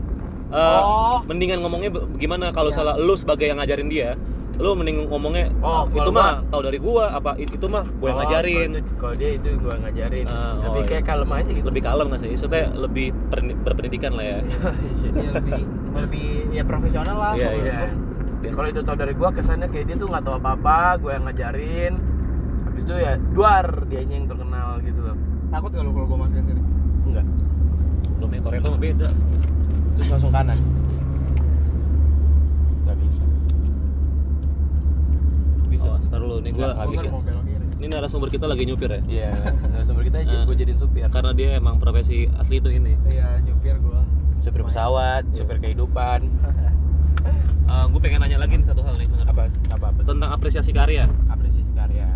eh, Oh. mendingan ngomongnya gimana? Kalau Ya. salah lu sebagai yang ngajarin dia lu mending ngomongnya Oh, itu mah tahu dari gua apa itu mah gue yang Oh, ngajarin. kalau itu- kalau dia itu gua yang ngajarin. Ah, tapi oh, kayak iya. kalem aja gitu. Lebih kalem nggak sih? Maksudnya lebih per- berpendidikan lah ya. Ya lebih lebih ya profesional lah. Iya, Iya. gua. Dia- Kalau itu tau dari gua kesannya kayak dia tuh nggak tahu apa-apa, gua yang ngajarin. Habis itu ya duar dianya yang terkenal gitu loh. takut gak lu kalau gue masukin sini Enggak. dominator itu beda Terus langsung kanan. Gak bisa. Bisa. oh, ntar dulu nih gua Nggak, Gua bikin. kan mau belok kiri ini narasumber kita lagi nyupir ya Iya, sumber kita aja gua jadiin supir. karena dia emang profesi asli itu ini iya nyupir gua Supir pesawat, supir kehidupan. gue pengen nanya lagi nih satu hal nih. Apa apa, apa tentang apresiasi karya apresiasi karya.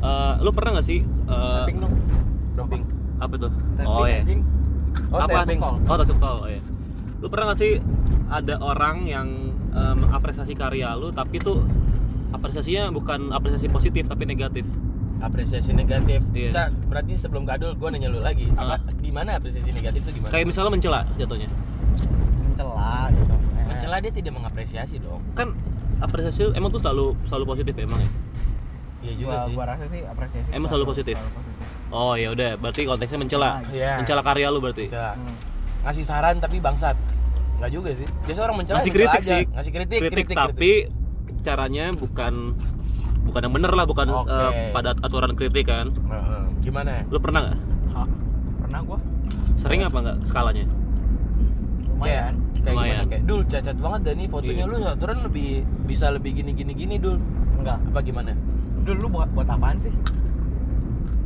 Eh, lu pernah nggak sih eh, tapping dong Doping. apa tuh tapping oh ya Oh, apa tapping. tol. oh tasuk tol oh ya lu pernah nggak sih ada orang yang em, apresiasi karya lu tapi tuh apresiasinya bukan apresiasi positif tapi negatif Apresiasi negatif. Iya. Cak, berarti sebelum kadul gua nanya lu lagi. Apa Ah. gimana apresiasi negatif itu gimana? kayak misalnya mencela jatuhnya mencela gitu Eh, Mencela dia tidak mengapresiasi dong. kan apresiasi emang tuh selalu selalu positif emang ya Iya juga gua, sih. gua rasa sih apresiasi Emang selalu positif? oh ya udah berarti konteksnya mencela Iya. mencela karya lu berarti Mencela. Hmm. Ngasih saran tapi bangsat. Enggak juga sih. Biasa orang mencela ngasih mencela kritik aja. sih Ngasih kritik, kritik, tapi caranya bukan bukan yang bener lah bukan eh, pada aturan kritik kan Heeh. Gimana? lu pernah nggak pernah gua sering apa nggak skalanya lumayan Kayak Lumayan. gimana kayak dul cacat banget dan nih fotonya Iya. lu aturan lebih bisa lebih gini gini gini dul. enggak Apa gimana? dulu lu buat buat apaan sih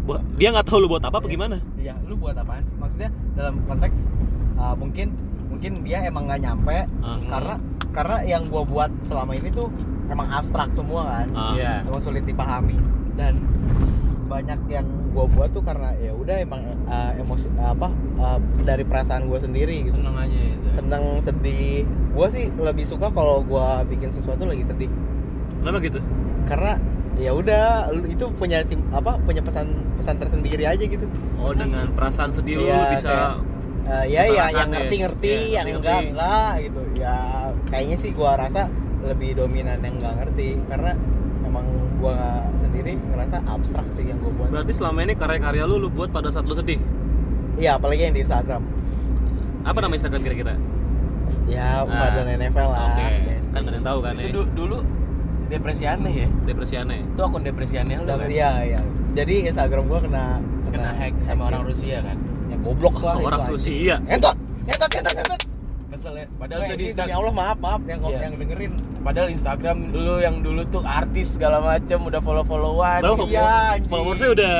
buat dia nggak tahu lu buat apa apa gimana Iya, lu buat apaan sih? Maksudnya dalam konteks uh, mungkin mungkin dia emang nggak nyampe Ah. karena karena yang gua buat selama ini tuh emang abstrak semua kan, Ah. Iya. emang sulit dipahami dan banyak yang gua buat tuh karena ya udah emang uh, emosi apa uh, dari perasaan gua sendiri gitu. Seneng aja itu. Seneng, sedih. Gua sih lebih suka kalau gua bikin sesuatu lagi sedih. kenapa gitu Karena ya udah itu punya sim, apa punya pesan pesan tersendiri aja gitu. oh dengan perasaan sedih lu Iya, lu bisa kayak, Eh, ya ya yang ya. ngerti-ngerti, Iya, yang ngerti-ngerti. enggak enggak gitu. Ya kayaknya sih gua rasa lebih dominan yang enggak ngerti karena sendiri ngerasa abstrak sih yang gua buat. berarti selama ini karya-karya lu lu buat pada saat lu sedih Iya, apalagi yang di Instagram. apa nama Instagram kira-kira Ya, Ah, Fadlan NFL lah. oke Yes. kan ada yang tahu kan Itu ya du- dulu depresi aneh ya. depresi aneh Itu akun depresi aneh lu kan. Iya, iya. Jadi Instagram gua kena Kena hack sama orang Rusia kan. Ya goblok lah. orang. Rusia Entot, entot, entot, entot. Kesel ya. Padahal Wah, tuh di ini demi Instagram. Allah maaf, maaf yang Iya. yang dengerin. Padahal Instagram lu yang dulu tuh artis segala macem udah follow-followan. Tahu, gitu. Iya, followersnya udah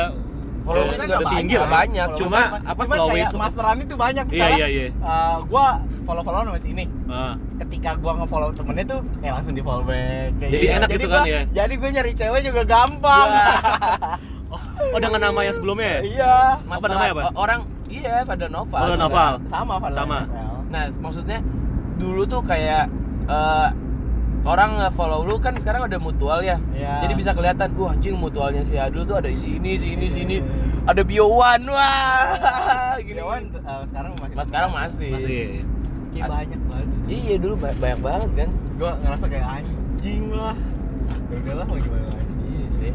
Followersnya udah, udah tinggi banyak, lah banyak. cuma apa followers kayak masteran itu banyak iya Misalnya, iya iya uh, gua follow follow sama si ini Ah. ketika gua nge-follow temennya tuh kayak langsung di follow back kayak Jadi enak gitu kan gua- ya? jadi gue nyari cewek juga gampang oh, oh dengan nama yang sebelumnya ya iya Apa namanya apa? Orang iya pada Nova. Oh, Noval. sama Fadlan Sama. Nah, maksudnya dulu tuh kayak eh, orang nge-follow lu kan sekarang udah mutual ya. Iya. Jadi bisa kelihatan, wah anjing mutualnya si Adul tuh ada isi ini, si ini, si ini. Ada bio one, wah. Gini. Dewan uh, sekarang masih Mas sekarang masih. masih kayak banyak banget Iya dulu ba- banyak banget kan. gua ngerasa kayak anjing lah ya udahlah mau gimana lagi Iya sih.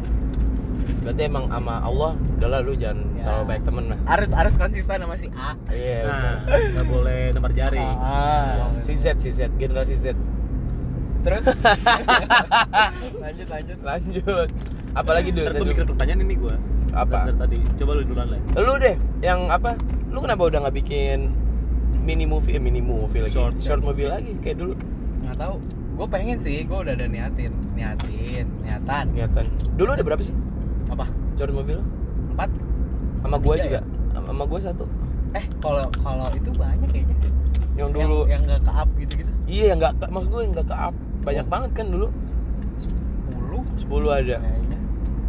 Berarti emang sama Allah udahlah lu jangan Ya. terlalu baik temen lah. harus harus konsisten sama si A Iya. nah benar. nggak boleh nebar jari ah Si Z, si Z, generasi Z. terus lanjut lanjut Lanjut. Apalagi dulu? gue mikir pertanyaan ini gue Apa? dari tadi coba lu duluan lah Lu deh, yang apa? Lu kenapa udah nggak bikin mini movie, eh mini movie lagi, Short. short movie lagi kayak dulu? nggak tahu gue pengen sih gue udah ada niatin niatin niatan Niatan. Dulu ada berapa sih apa? Short movie lo? berempat sama gua Tiga juga. sama gua satu. Eh kalau kalau itu banyak kayaknya. Yang dulu. yang nggak ke up gitu gitu iya yang nggak maksud gue nggak ke up banyak Oh. banget kan dulu. 10 10 ada. Kayaknya.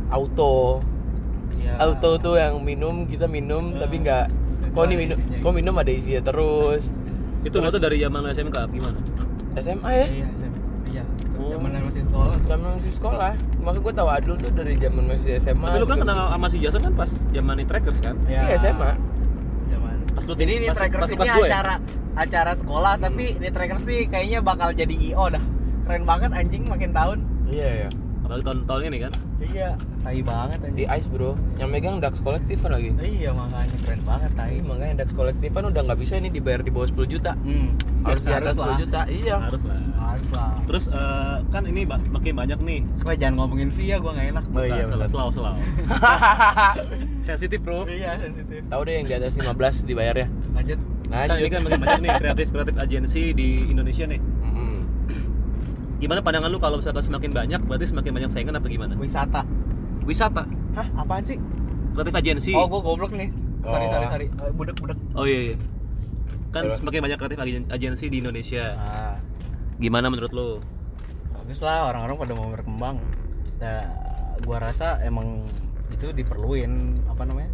Auto. Ya. auto tuh yang minum kita minum Ah. tapi nggak. Kok ini ada minum kok minum ada isinya terus. Itu tuh dari zaman SMK gimana? SMA ya? Iya SM. iya Oh. zaman masih sekolah. Zaman masih sekolah. Maka gue tahu Adul tuh dari zaman masih SMA tapi lu kan juga. kenal sama si Jason kan pas zaman di trackers kan? Iya. SMA zaman. Pas lu jadi ini pas, trackers ini ya? acara acara sekolah tapi ini trackers nih kayaknya bakal jadi IO dah. Keren banget anjing makin tahun. Iya ya apalagi tahun-tahun ini kan? Iya tai banget di anjing Ice bro. Yang megang Dax Kolektif kan lagi. Iya makanya keren banget tai. Iya, makanya Dax Kolektif kan udah nggak bisa ini dibayar di bawah 10 juta. Hmm. harus di atas 10 juta. Iya. Harus lah terus eh, kan ini ba- makin banyak nih. Wah, jangan ngomongin via gua nggak enak. Oh iya, benar. slow slow sensitif bro. Iya sensitif. Tahu deh yang di atas 15 dibayar ya? Lanjut. Kan lanjut ini kan makin banyak nih kreatif kreatif agensi di Indonesia nih. Mm-mm. gimana pandangan lu kalau misalkan semakin banyak berarti semakin banyak saingan apa gimana? Wisata. Wisata? Hah apaan sih? Kreatif agensi. Oh gua goblok nih. Sorry Oh. sorry. Sorry Eh, budek budek oh iya, iya. kan Terus? semakin banyak kreatif agen- agensi di Indonesia. Ah gimana menurut lu? Bagus lah orang-orang pada mau berkembang. Nah, gua rasa emang itu diperluin apa namanya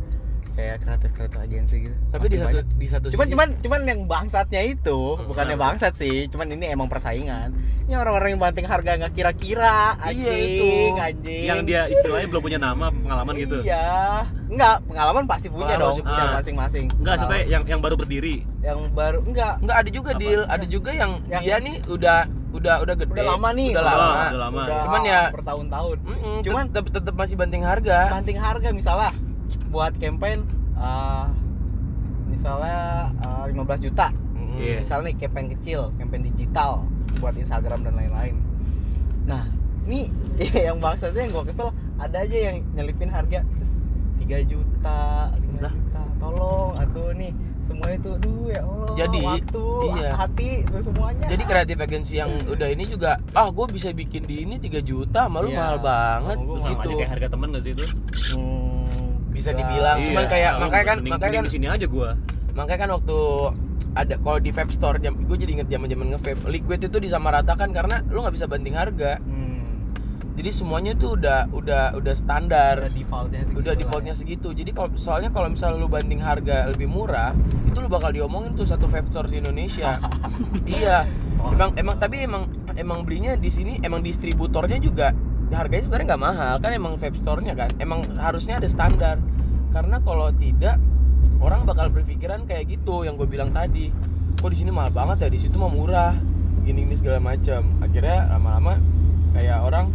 kayak kreatif kreatif agensi gitu tapi di satu banyak. di satu cuman sisi cuman cuman yang bangsatnya itu Hmm, bukannya bangsat sih cuman ini emang persaingan ini orang-orang yang banting harga nggak kira-kira anjing Iya, itu. anjing yang dia istilahnya belum punya nama pengalaman gitu iya enggak pengalaman pasti punya Pengalaman dong punya masing-masing enggak maksudnya yang yang baru berdiri yang baru enggak Enggak ada juga Apa? deal, ada juga yang, Yang- dia nih udah udah udah gede. udah lama nih Udah Oh, lama. udah lama. Cuman ya bertahun-tahun Mm-mm, Cuman- tetep, tetep masih banting harga. banting harga misalnya buat campaign eh, misalnya eh, 15 juta Mm-mm. Iya. misalnya nih campaign kecil campaign digital buat Instagram dan lain-lain nah ini yang bangsatnya yang gua kesel ada aja yang nyelipin harga terus 3 juta 5 Lah. juta tolong aduh nih semua itu aduh ya Allah Jadi, waktu iya. hati itu semuanya Jadi kreatif agensi yang udah ini juga ah gue bisa bikin di ini 3 juta malu Iya. mahal banget Sama gua sama gitu. aja kayak harga teman gak sih itu Hmm, Bisa enggak. dibilang. Cuman kayak- lu makanya kan- mending- makanya mending kan- di sini aja gua Makanya kan waktu ada kalau di vape store jam gue jadi inget zaman zaman nge-vape liquid itu disamaratakan karena lu nggak bisa banting harga Hmm, jadi semuanya tuh udah udah udah standar udah defaultnya segitu udah lah defaultnya ya. segitu jadi kalau soalnya kalau misalnya lu banding harga lebih murah itu lu bakal diomongin tuh satu vape store di Indonesia iya Oh. emang emang tapi emang emang belinya di sini emang distributornya juga harganya sebenarnya nggak mahal kan emang vape store-nya kan emang harusnya ada standar. Karena kalau tidak orang bakal berpikiran kayak gitu yang gue bilang tadi. Kok di sini mahal banget ya? Di situ mah murah gini gini segala macam akhirnya lama-lama kayak orang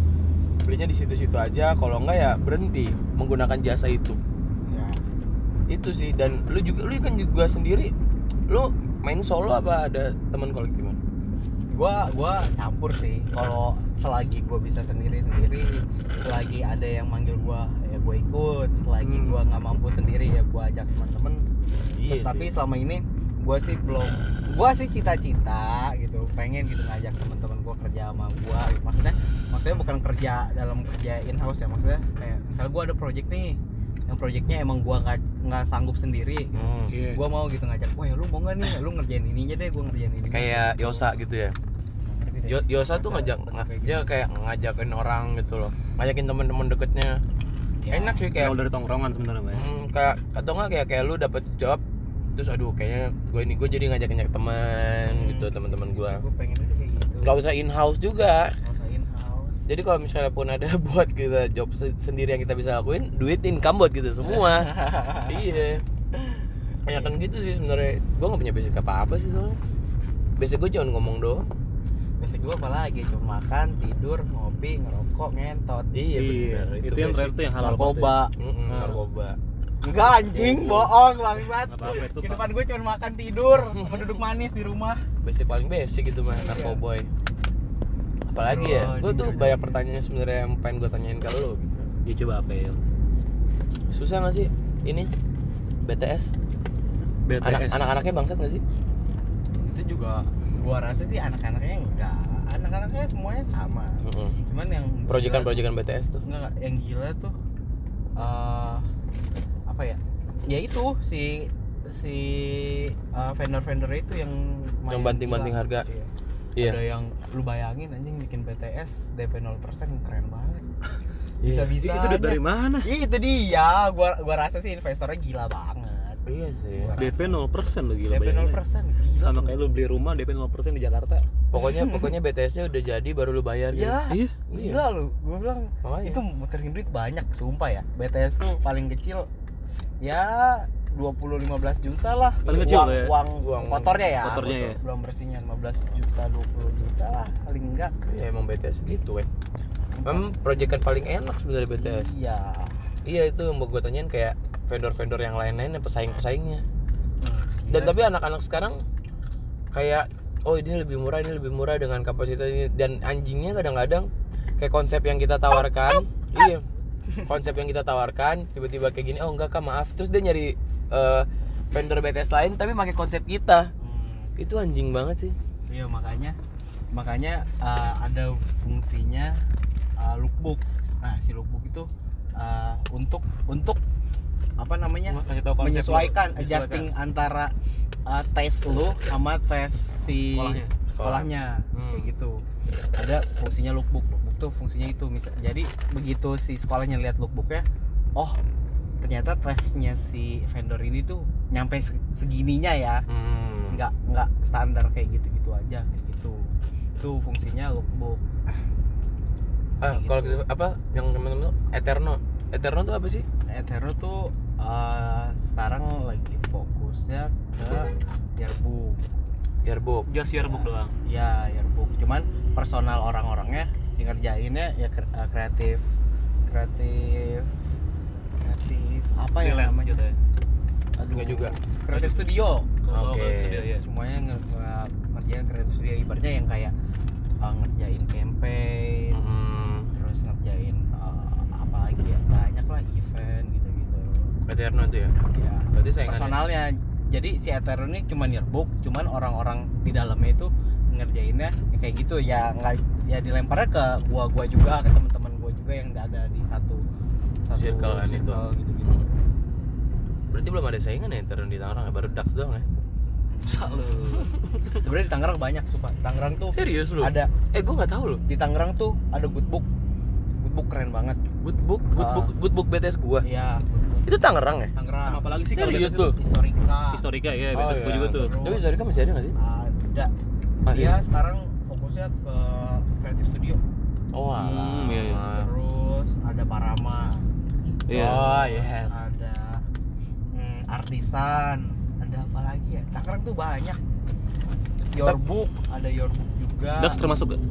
belinya di situ-situ aja. Kalau enggak ya berhenti menggunakan jasa itu. Ya. itu sih. Dan lu juga lu kan juga sendiri lu main solo apa ada teman kolektifan gua gua campur sih kalau selagi gua bisa sendiri sendiri selagi ada yang manggil gua ya gua ikut selagi Hmm. gua nggak mampu sendiri ya gua ajak teman-teman iya tapi sih. selama ini gua sih belum gua sih cita-cita gitu pengen gitu ngajak teman-teman gua kerja sama gua gitu. maksudnya maksudnya bukan kerja dalam kerja in house ya maksudnya kayak misalnya gua ada project nih yang projectnya emang gua nggak nggak sanggup sendiri Hmm. Iya. gua mau gitu ngajak wah ya lu mau nggak nih lu ngerjain ini aja deh gua ngerjain ini kayak Yosa gitu ya. Yo- Yosa tuh ngajak nga- dia kayak ngajakin orang gitu loh ngajakin teman-teman deketnya Ya. enak sih Kayak dari tongkrongan sebenarnya ya. hmm, kayak atau enggak kayak kayak lu dapet job terus aduh kayaknya gue ini gue jadi ngajak ngajak teman Hmm. gitu teman-teman gue gue pengen aja kayak gitu nggak usah in house juga Nggak house jadi kalau misalnya pun ada buat kita job se- sendiri yang kita bisa lakuin duit income buat kita semua. Iya. Ya kan gitu sih sebenarnya. Gue nggak punya basic apa apa sih soalnya. Basic gue cuma ngomong doang. Basic gue apa lagi? Cuma makan tidur ngopi ngerokok ngentot. Iya, Iya, benar itu yang terakhir tuh yang halal narkoba. Mm-mm, Ah. narkoba. Enggak anjing bohong bangsat. Itu, kehidupan gue cuma makan tidur sama duduk manis di rumah. Basic paling basic itu mah Iya. narkoboy apalagi ya gue tuh Astagfirullahaladzim. banyak pertanyaan sebenarnya yang pengen gue tanyain ke lo gitu Ya coba apa ya? susah gak sih ini BTS, Anak, BTS. anak-anaknya bangsat gak sih itu juga gua rasa sih anak-anaknya enggak anak-anaknya semuanya sama Mm-mm. cuman yang proyekan gila- proyekan BTS tuh enggak enggak, yang gila tuh eh apa ya ya itu si si uh, vendor-vendor itu yang Yang banting-banting gila. harga. Iya. Iya. ada yang lu bayangin anjing bikin BTS DP 0% keren banget. Iya. bisa bisa itu dari mana? Itu dia. Gua gua rasa sih investornya gila banget. Iya sih. DP 0% lo gila DP bayangin. 0% gila sama kayak lu beli rumah DP 0% di Jakarta. Pokoknya pokoknya BTS-nya udah jadi baru lu bayar gitu. ya iya. Gila lu. Gua bilang Makanya. itu muterin duit banyak sumpah ya. BTS tuh paling kecil ya 20 15 juta lah Paling kecil uang, ya? uang, Uang- kotornya ya kotornya ya. belum bersihnya 15 juta 20 juta lah paling enggak Ya emang BTS gitu, weh. Memang proyekan paling enak sebenarnya BTS. iya Iya itu yang mau gue tanyain kayak vendor-vendor yang lain-lain yang pesaing-pesaingnya. Hmm, Dan gila tapi anak-anak sekarang kayak oh ini lebih murah, ini lebih murah dengan kapasitas ini dan anjingnya kadang-kadang kayak konsep yang kita tawarkan, iya. Konsep yang kita tawarkan tiba-tiba kayak gini, oh enggak Kak, maaf. Terus dia nyari eh, vendor BTS lain tapi pakai konsep kita. Hmm, Itu anjing banget sih. iya makanya makanya uh, ada fungsinya uh, lookbook nah si lookbook itu uh, untuk untuk apa namanya tahu konsep menyesuaikan lu, adjusting antara uh, tes lu sama tes si Sekolahnya. sekolahnya Hmm. kayak gitu ada fungsinya lookbook tuh fungsinya itu jadi begitu si sekolahnya lihat lookbooknya oh ternyata tesnya si vendor ini tuh nyampe se- segininya ya Hmm. nggak nggak standar kayak gitu gitu aja kayak gitu itu fungsinya lookbook Ah, Kayak kalau gitu. gitu, apa yang temen-temen tuh Eterno. Eterno tuh apa sih? Etero tuh uh, sekarang lagi fokusnya ke yearbook Yearbook. just yearbook doang ya yearbook cuman personal orang-orangnya yang ngerjainnya ya uh, kreatif kreatif kreatif apa ya Freelance namanya gitu ya Aduh, juga. kreatif studio Kalau Oke. kalau studio, ya. semuanya nge- nge- ngerjain kreatif studio ibaratnya yang kayak uh, ngerjain campaign Hmm. terus ngerjain uh, apa lagi ya banyak lah event gitu-gitu Eterno tuh ya. ya Berarti saingannya. personalnya jadi si Etero ini cuman yearbook cuman orang-orang di dalamnya itu ngerjainnya ya kayak gitu ya nggak ya dilemparnya ke gua gua juga ke teman-teman gua juga yang ada di satu satu Circle kan itu. gitu gitu Berarti belum ada saingan ya Eterno di Tangerang ya, baru Dax doang ya. Salu. sebenarnya di Tangerang banyak sumpah Tangerang tuh Serius lu? ada Eh gua nggak tahu loh. di Tangerang tuh ada good book good book keren banget Good book, good Ah. book, good book BTS gua. iya good book Itu Tangerang ya? Tangerang sama apa lagi sih kalau Serius BTS tuh? itu? historika historika ya Oh, BTS iya. juga tuh Tapi Historika masih ada nggak sih? ada Masih. dia sekarang fokusnya ke creative studio Oh, alah. Hmm, iya, iya. terus ada Parama Iya. Oh, yes. ada hmm, artisan ada apa lagi ya Tangerang tuh banyak your book ada your book juga Dax termasuk gak?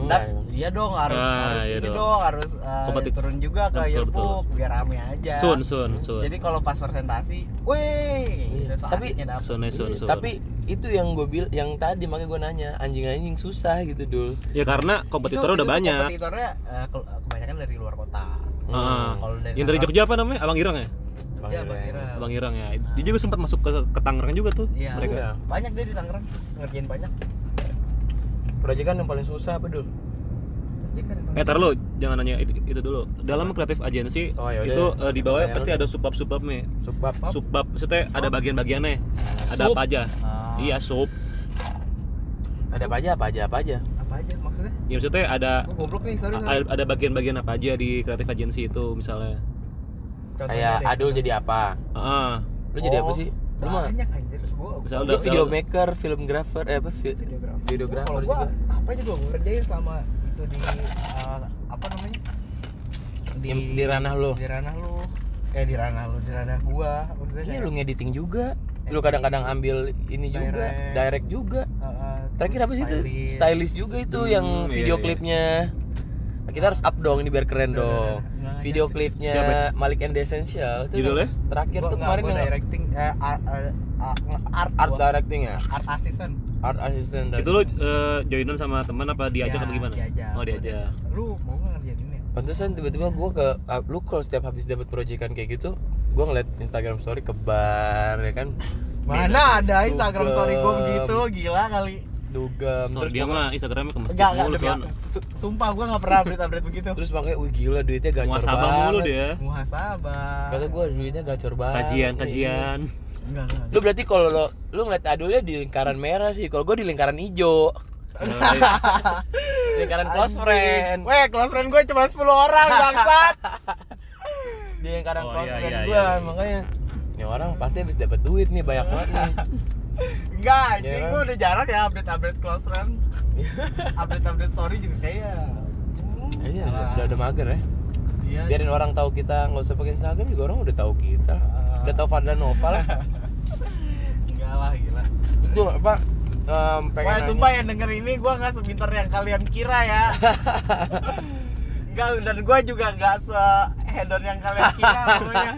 Enggak, Dax, emang. iya dong harus Ah, harus iya ini dong. dong, harus uh, turun juga ke Betul, yearbook biar rame aja Sun, sun, sun. jadi kalau pas presentasi weh Iya. so Tapi- asiknya dapet. Sun, sun, Iya, sun. Tapi itu yang gue bil yang tadi makanya gue nanya anjing-anjing susah gitu dul. ya karena kompetitornya Itu- udah itu banyak. kompetitornya uh, ke- kebanyakan dari luar kota Heeh. Kalau dari yang dari Jogja apa namanya? Abang Irang ya? Bang Iya, Ireng. Bang Ireng. Abang Irang ya. Dia juga sempat masuk ke, ke Tangerang juga tuh Iya, mereka. Iya. banyak deh di Tangerang ngerjain banyak Proyekan yang paling susah apa dul? Jadi kan Eh tar lu, jangan nanya itu, itu dulu. Dalam kreatif agensi Oh, yaudah. itu eh, di bawahnya Bayar pasti lu. ada subbab-subbabnya. Subbab. Subbab, maksudnya ada bagian-bagiannya. Ada Sub. apa aja? Ah, Iya, sub. Ada apa aja? Apa aja? Apa aja? apa aja maksudnya Ya maksudnya ada goblok nih sorry, sorry. ada, bagian-bagian apa aja di kreatif agensi itu misalnya. Contohnya Kayak Adul jadi apa? Heeh. Lu jadi apa Oh, sih? Banyak anjir gua Misalnya udah- videomaker, filmgrafer, eh apa? vi- videografer videografer Kalau gua juga. apa juga gua ngerjain selama itu di uh, apa namanya di di ranah lu. di ranah lu eh di ranah lu di ranah gua maksudnya Iya lu ngediting juga. Lu kadang-kadang ambil ini juga, Direct. direct juga. uh, uh, Terakhir apa sih itu? stylist. Juga itu yang iya, video iya. klipnya. Nah, kita harus up dong ini biar keren Udah, udah, dong. Nah, Video klipnya Siapa? Malik and the Essential itu Judulnya? terakhir Gua tuh kemarin yang directing eh, art, art, art, directing ya, art assistant art assistant. Itu lu eh, joinan sama teman apa diajak Ya, apa gimana? diajak. Oh, diajak. lu mau nggak ngerjain ini ya? Pantesan tiba-tiba gua ke ah, lu kalau setiap habis dapat proyekan kayak gitu, gua ngeliat Instagram story ke bar ya kan. mana ada Instagram story gua begitu gila kali dugem Story terus dia mah Instagramnya ke masjid enggak mulu. Su- sumpah gua nggak pernah update update begitu. Terus makanya wih gila duitnya gacor Muasabah banget. mulu dia. Muhasabah. Kata gue duitnya gacor banget. Kajian Iya. kajian. Enggak enggak lu berarti kalau lo lu ngeliat adulnya di lingkaran merah sih. Kalau gue di lingkaran hijau. Oh, iya. lingkaran close friend. Weh, close friend gue cuma 10 orang, bangsat. di lingkaran Oh, close iya, friend iya, gue iya, iya. makanya ini orang pasti habis dapat duit nih banyak banget nih Enggak, anjing Iya kan? gue udah jarang ya update-update close friend. Update-update story juga kayak hmm, iya udah, udah, udah mager ya Iya. biarin orang tahu kita nggak usah pakai Instagram juga orang udah tahu kita Ah. udah tahu Fadlan Nova lah Enggak lah, gila. itu apa em, pengen Wah, sumpah yang denger ini gue nggak sepintar yang kalian kira ya. Enggak, dan gue juga nggak se hedon yang kalian kira pokoknya.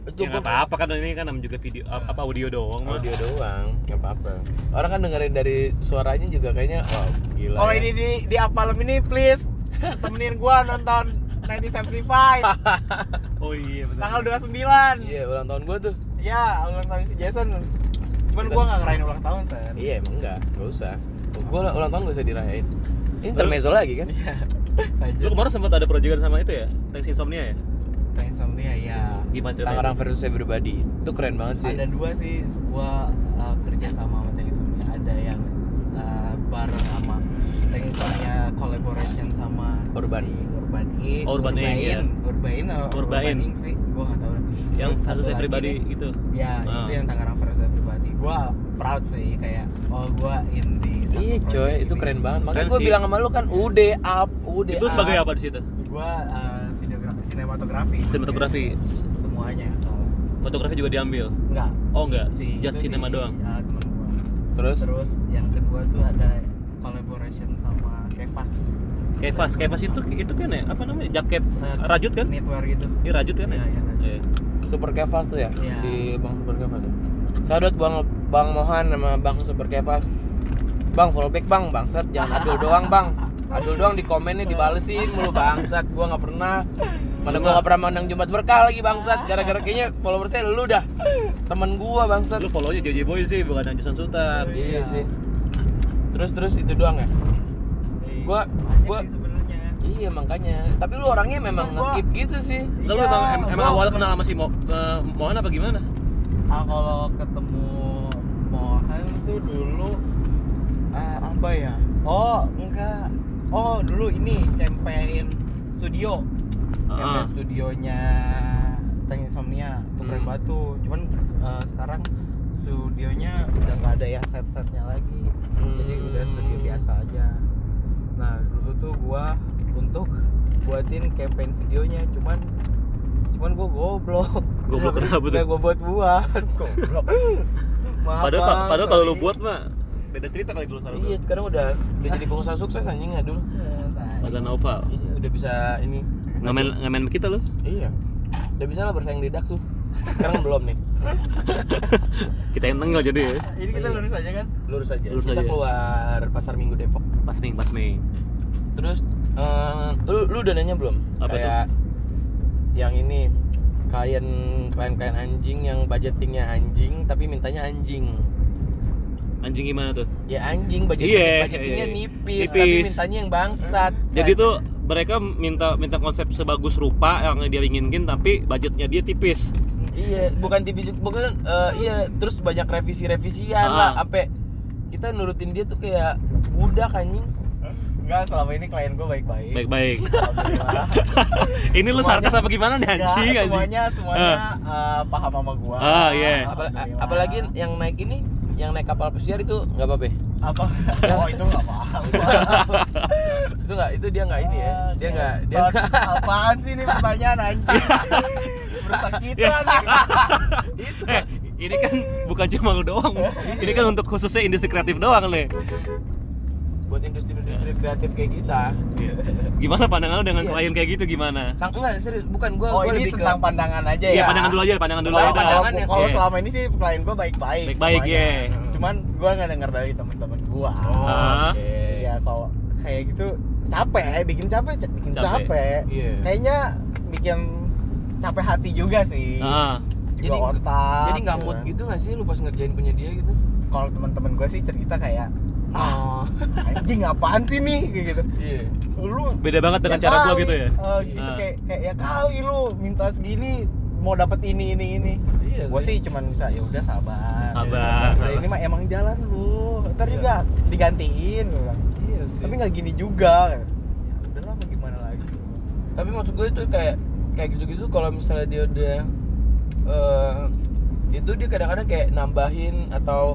Itu ya nggak gua- apa-apa kan ini kan namanya juga video apa audio doang. Mah audio doang nggak apa-apa. Orang kan dengerin dari suaranya juga kayaknya wow gila Kalau ya. ini di di Apalem ini please. Temenin gue nonton 1975 oh iya benar. Tanggal 29 iya ulang tahun gue tuh. Ya, ulang tahun si Jason. Cuman gua nggak ngerayain ulang tahun, Sen. iya emang enggak nggak usah. Gue ulang tahun gak usah dirayain. Ini intermezzo lagi kan? Lu kemarin sempat ada proyekan sama itu ya? Thanks Insomnia ya Thanks Insomnia, ya. gimana ceritanya Tangerang versus Everybody itu keren banget sih Ada dua sih, gua uh, kerja sama sama Thanks Insomnia. Ada yang uh, bareng sama Thanks Insomnia collaboration sama Urban. si Urban E. Oh, Urban. Urbain, Urbain. Inc sih, gua nggak tahu. yang Terus satu everybody nih, itu Ya, Ah. itu yang Tangerang versus Everybody. Gua proud sih kayak oh gua in di satu iya coy itu keren banget makanya gue bilang sama lu kan ude up ude itu sebagai up. apa di situ Gua uh, sinematografi. sinematografi semuanya kalau fotografi juga diambil enggak oh enggak si just cinema si- doang ya, teman gua. terus terus yang kedua tuh ada collaboration sama Kevas Kevas Kevas itu itu kan ya apa namanya jaket Eh, rajut kan knitwear gitu ini rajut kan Iya, ya iya, rajut. Iya. Super Kevas tuh ya Iya. si Bang Super Kevas ya. Sahabat Bang Bang Mohan sama Bang Super Kevas. Bang follow back Bang, bangsat jangan adul doang Bang. Adul doang di komennya dibalesin mulu bangsat. Gua nggak pernah Mana gua nggak pernah menang Jumat berkah lagi bangsat. Gara-gara kayaknya followersnya lu dah. Temen gua bangsat. lu follow nya JJ Boy sih bukan Anjusan Sultan Iya sih. Terus terus itu doang ya? Iya, gua- sih sebenarnya Iya makanya. Tapi lu orangnya memang ngekip gitu sih. Enggak lu Iya, emang, em- emang awal kenal sama si Mo, eh, Mohan apa gimana? ah kalau ketemu Mohan tuh dulu ah, apa ya oh enggak oh dulu ini campaign studio Ah. studionya Tank Insomnia tuh keren Hmm. banget tuh cuman eh, sekarang studionya udah nggak ada yang set-setnya lagi jadi Hmm. udah studio biasa aja nah dulu tuh gua untuk buatin campaign videonya cuman cuman gua goblok Goblok kenapa tuh? Gua buat buat goblok Maaf, Padahal Bang, padahal kalau lu buat mah beda cerita kali dulu sekarang. Iya, sekarang udah udah jadi pengusaha sukses anjing ya dulu. Tai. Ada Noval. Iya, udah bisa ini. Ngamen ngamen kita lu. Iya. Udah bisa lah bersaing di Daksu. Sekarang belum nih. Kita yang nenggal jadi ya. ini kita lurus aja kan Lurus aja. Lurus Kita aja. keluar Pasar Minggu Depok. Pas ming, pas ming. Terus eh, lu lu udah nanya belum? Apa Kayak yang ini klien klien-klien anjing yang budgetingnya anjing tapi mintanya anjing. Anjing gimana tuh? Ya anjing budgeting, Iya, budgetingnya iya. nipis, Nipis. tapi mintanya yang bangsat. Jadi tuh mereka minta minta konsep sebagus rupa yang dia inginkan tapi budgetnya dia tipis. Iya, bukan tipis bukan eh, iya terus banyak revisi-revisian Ah. lah sampai kita nurutin dia tuh kayak budak anjing. enggak selama ini klien gua baik-baik Baik-baik. Ini lu sarkas apa gimana nih Enggak, anjing anjing? semuanya semuanya eh, paham sama gua Ah, iya. Apal- Alhamdulillah. apalagi yang naik ini yang naik kapal pesiar itu nggak apa-apa. ya? apa oh itu nggak paham itu nggak itu dia nggak ini ya. Dia nggak dia nggak apaan sih ini pertanyaan anjing merusak citra nih Eh, ini kan bukan cuma lu doang. Ini kan untuk khususnya industri kreatif doang nih. Buat industri-industri kreatif kayak kita. Gimana pandangan lu dengan Iya. klien kayak gitu gimana? Sang enggak serius bukan gua oh gua ini lebih tentang ke pandangan aja Iya, ya pandangan dulu aja, pandangan dulu aja. Kalau- ya. kalau Iya. selama ini sih klien gua baik-baik Baik-baik, semuanya. iya. cuman gua nggak dengar dari teman-teman gua Oh, Ah. oke. Iya kalau kayak gitu capek, bikin capek, ca- bikin Capek. capek. Iya. Kayaknya bikin capek hati juga sih. Ah, Juga Jadi- otak. Jadi nggak mood ya. gitu nggak sih lu pas ngerjain punya dia gitu? Kalau teman-teman gue sih cerita kayak oh. Anjing apaan sih nih? Kayak gitu. Iya. Lu beda banget dengan ya cara gua kali, gitu ya? Eh, gitu Ah. kayak kayak ya kali lu minta segini mau dapat ini ini ini. Iya gue sih cuman bisa ya udah sabar. Sabar, sabar. ini mah emang jalan lu. Ntar Iya. juga digantiin bilang. iya sih. Tapi nggak gini juga. Ya udahlah mau gimana lagi? Tapi maksud gue itu kayak kayak gitu-gitu kalau misalnya dia udah eh itu dia kadang-kadang kayak nambahin atau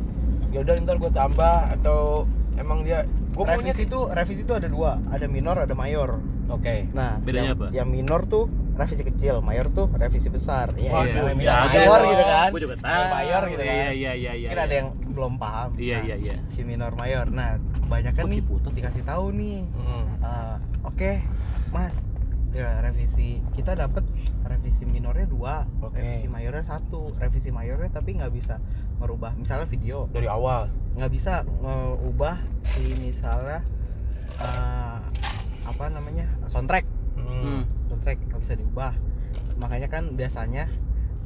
ya udah ntar gue tambah atau emang dia gue maunya revisi itu revisi itu ada dua. Ada minor ada mayor. Oke. Nah Bedanya yang, apa? yang minor tuh revisi kecil mayor tuh revisi besar. Ya Waduh, namanya ya, minor ya, mayor ya. gitu kan. Gua juga tahu. mayor gitu kan. iya iya iya iya mungkin ada yang belum paham. Iya Nah, iya iya. si minor mayor. Nah kebanyakan nih Ciputat? dikasih tahu nih. Mm. Eh, oke mas. Ya revisi kita dapat revisi minornya dua Oke. revisi mayornya satu revisi mayornya tapi nggak bisa merubah. Misalnya video. Dari awal. Nggak bisa mengubah si misalnya eh, apa namanya soundtrack. Hmm. soundtrack nggak bisa diubah. Makanya kan biasanya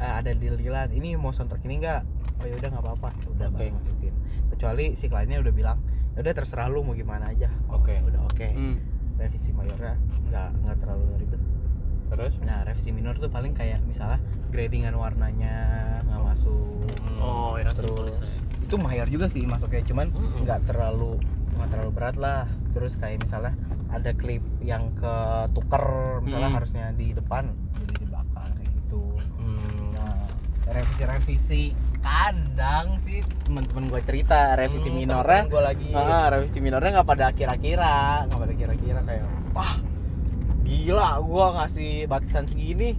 eh, ada deal-dealan ini mau soundtrack ini nggak? Oh ya udah nggak apa-apa. Udah Oke. bang masukin kecuali si kliennya udah bilang ya udah terserah lu mau gimana aja. Oke. udah oke. Hmm. revisi mayornya nggak nggak terlalu ribet terus nah revisi minor tuh paling kayak misalnya gradingan warnanya nggak masuk Mm. oh ya Terus. tulisannya itu mayor juga sih masuknya cuman nggak terlalu nggak terlalu berat lah terus kayak misalnya ada klip yang ketuker misalnya Hmm. harusnya di depan jadi di belakang kayak gitu Hmm. nah revisi-revisi kadang sih teman-teman gue cerita revisi Hmm, minornya gue lagi ah, revisi minornya nggak pada kira-kira nggak pada kira-kira kayak wah gila gua ngasih batasan segini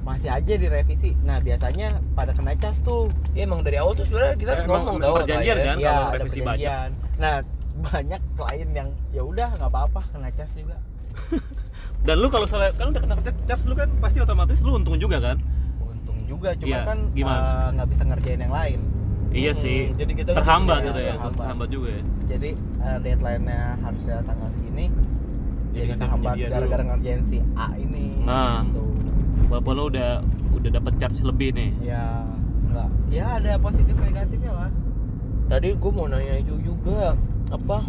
masih aja direvisi nah biasanya pada kena cas tuh Iya, emang dari awal tuh sebenarnya kita harus ngomong tau perjanjian klien. kan? Iya, kalau ada revisi perjanjian. Nah, banyak klien yang ya udah nggak apa-apa kena cas juga. dan lu kalau salah kan udah kena charge lu kan pasti otomatis lu untung juga kan Untung juga, cuma Iya, kan gimana? eh, nggak bisa ngerjain yang lain. iya Hmm, sih jadi kita terhambat gitu ya terhambat. terhambat juga ya Jadi eh, deadline-nya harusnya tanggal segini. Jadi kehambat dulu. gara-gara ngerjain si A ini. Nah. Gitu. walaupun lu udah udah dapat charge lebih nih Ya enggak. Ya ada positif negatifnya lah. Tadi gue mau nanya itu juga apa?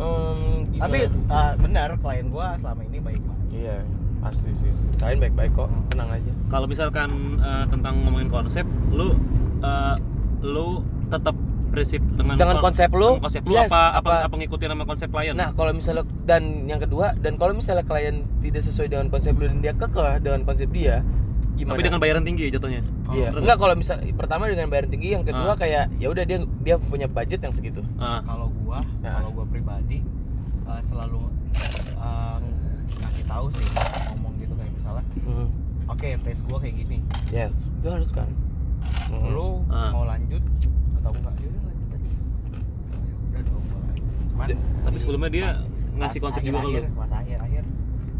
Gimana? Tapi eh, benar klien gua selama ini baik-baik. iya pasti sih. Kalian baik-baik kok, tenang aja. kalau misalkan eh, tentang ngomongin konsep lu eh, lu tetap prinsip dengan Dengan kon- konsep lu, dengan konsep lu yes, apa, apa apa- apa ngikutin sama konsep klien Nah kalau misalnya dan yang kedua dan kalau misalnya klien tidak sesuai dengan konsep lu dan dia kekeh dengan konsep dia, gimana? tapi dengan bayaran tinggi jatuhnya Iya. Terus? Enggak kalau misal pertama dengan bayar tinggi, yang kedua Ah. kayak ya udah dia dia punya budget yang segitu. Ah, kalau gua Ya. kalau gua pribadi eh, selalu eh, ngasih tahu sih ngomong gitu kayak misalnya Hmm. oke tes gua kayak gini Yes, itu harus kan. Hmm. lu Ah. mau lanjut atau enggak ya udah lanjut aja. Ya udah dong cuman D- tapi sebelumnya dia pas- ngasih pas konsep juga ke lu? akhir-akhir, pas akhir akhir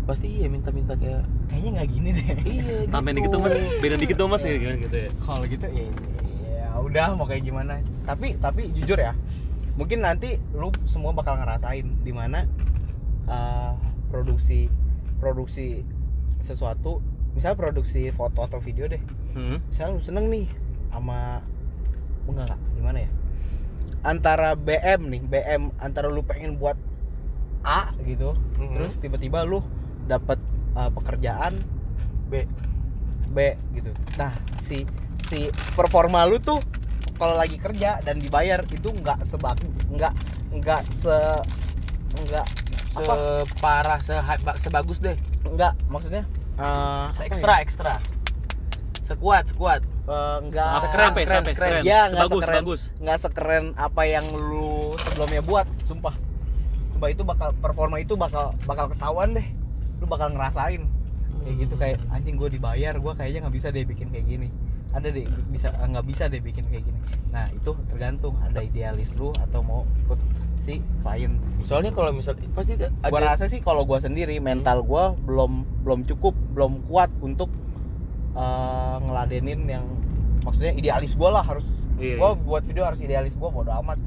pasti iya minta-minta kayak kayaknya nggak gini deh. Iya tambahin gitu. dikit dong mas. beda dikit dong mas kayak gimana gitu ya? Kalau gitu ya, ya udah mau kayak gimana. Tapi tapi jujur ya mungkin nanti lu semua bakal ngerasain di mana uh, produksi produksi sesuatu misal produksi foto atau video deh. Hmm. misal lu seneng nih sama enggak enggak. Gimana ya? Antara BM nih BM antara lu pengen buat A gitu Mhm. terus tiba-tiba lu dapat uh, pekerjaan B B gitu. Nah si si performa lu tuh kalau lagi kerja dan dibayar itu nggak sebag nggak nggak se nggak separah se sebagus deh. Nggak maksudnya uh, se apa ekstra ekstra sekuat sekuat? Uh, nggak Apa- sekeren, sampai sekeren, sampai sekeren. sekeren. Ya, nggak sebagus sekeren. bagus nggak sekeren apa yang lu sebelumnya buat sumpah. Sumpah itu bakal performa itu bakal bakal ketahuan deh. Lu bakal ngerasain. Kayak gitu kayak anjing gue dibayar. Gue kayaknya nggak bisa deh bikin kayak gini. Ada deh bisa nggak bisa deh bikin kayak gini. Nah itu tergantung. Ada idealis lu atau mau ikut si klien. Soalnya kalau misal pasti ada gua rasa sih kalau gua sendiri mental gua belum belum cukup belum kuat untuk eh, ngeladenin yang maksudnya idealis gua lah harus Iya, gua iya. buat video harus idealis gua bodo amat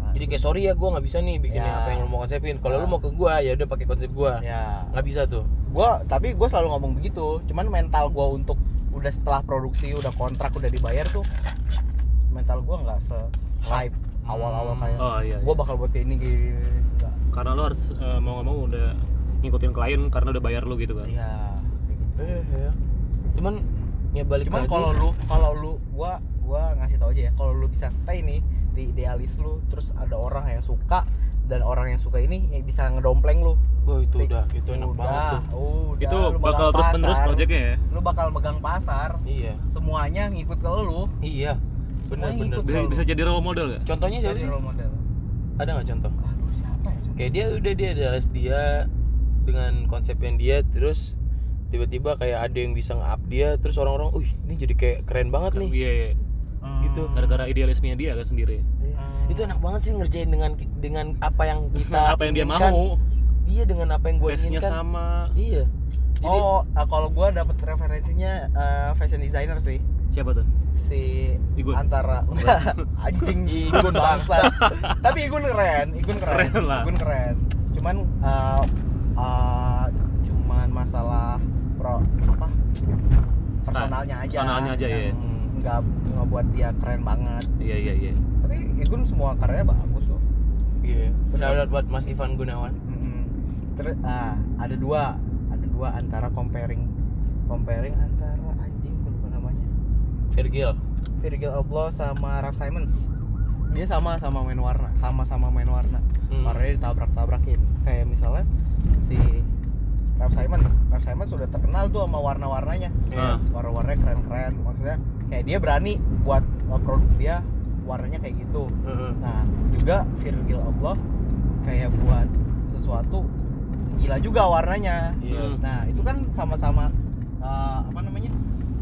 Nah, jadi kayak sorry ya gue nggak bisa nih bikin Ya. apa yang lu mau konsepin kalau lu Ah. mau ke gua ya udah pakai konsep gua ya nggak bisa tuh gua tapi gua selalu ngomong begitu cuman mental gua untuk udah setelah produksi udah kontrak udah dibayar tuh mental gua nggak se hype awal-awal kayak oh iya, iya. gue bakal buat kayak ini gini, karena lo harus eh, mau nggak mau udah ngikutin klien karena udah bayar lu gitu kan iya kayak gitu. Eh, ya. Cuman ya balik cuman kalau lu kalau lu gua gua ngasih tau aja ya kalau lu bisa stay nih di idealis lu terus ada orang yang suka dan orang yang suka ini ya bisa ngedompleng lu Wah, itu Fix. udah itu enak Udah, banget tuh. udah, itu bakal terus menerus proyeknya ya lu bakal megang pasar Iya. semuanya ngikut ke lu Iya. Bener Semuanya bener. ikut. bisa, bisa jadi role model gak? Contohnya siapa jadi sih? role model Ada nggak contoh? aduh siapa ya Kayak dia udah dia adalah dia dengan konsep yang dia terus tiba-tiba kayak ada yang bisa nge-up dia terus orang-orang, "Wih, ini jadi kayak keren banget nih." iya, iya. gitu. gara-gara idealismenya dia kan sendiri Hmm. Itu enak banget sih ngerjain dengan dengan apa yang kita apa yang dia inginkan. mau Iya, dengan apa yang gue inginkan. sama Iya. Jadi oh ah, kalau gua dapat referensinya eh, fashion designer sih siapa tuh si Igun. antara anjing Igun bangsa. tapi Igun keren Igun keren, Keren lah. Igun keren cuman uh, uh, cuman masalah apa personalnya aja personalnya aja, ya. yang nggak ngebuat dia keren banget iya iya iya tapi Igun semua karyanya bagus loh Iya. Benar buat Mas Ivan Gunawan. Mm-mm. Terus ah, ada dua, ada dua antara comparing comparing antara anjing gue lupa namanya. Virgil. Virgil Abloh sama Ralph Simons. Dia sama sama main warna, sama-sama main warna. Hmm. Warnanya ditabrak-tabrakin. Kayak misalnya si Ralph Simons, Ralph Simons sudah terkenal tuh sama warna-warnanya. Ah. Iya. Warna-warnanya keren-keren. Maksudnya kayak dia berani buat uh, produk dia warnanya kayak gitu. Heeh. Nah, juga Virgil Abloh kayak buat sesuatu gila juga warnanya. Iya. Nah, itu kan sama-sama eh, apa namanya?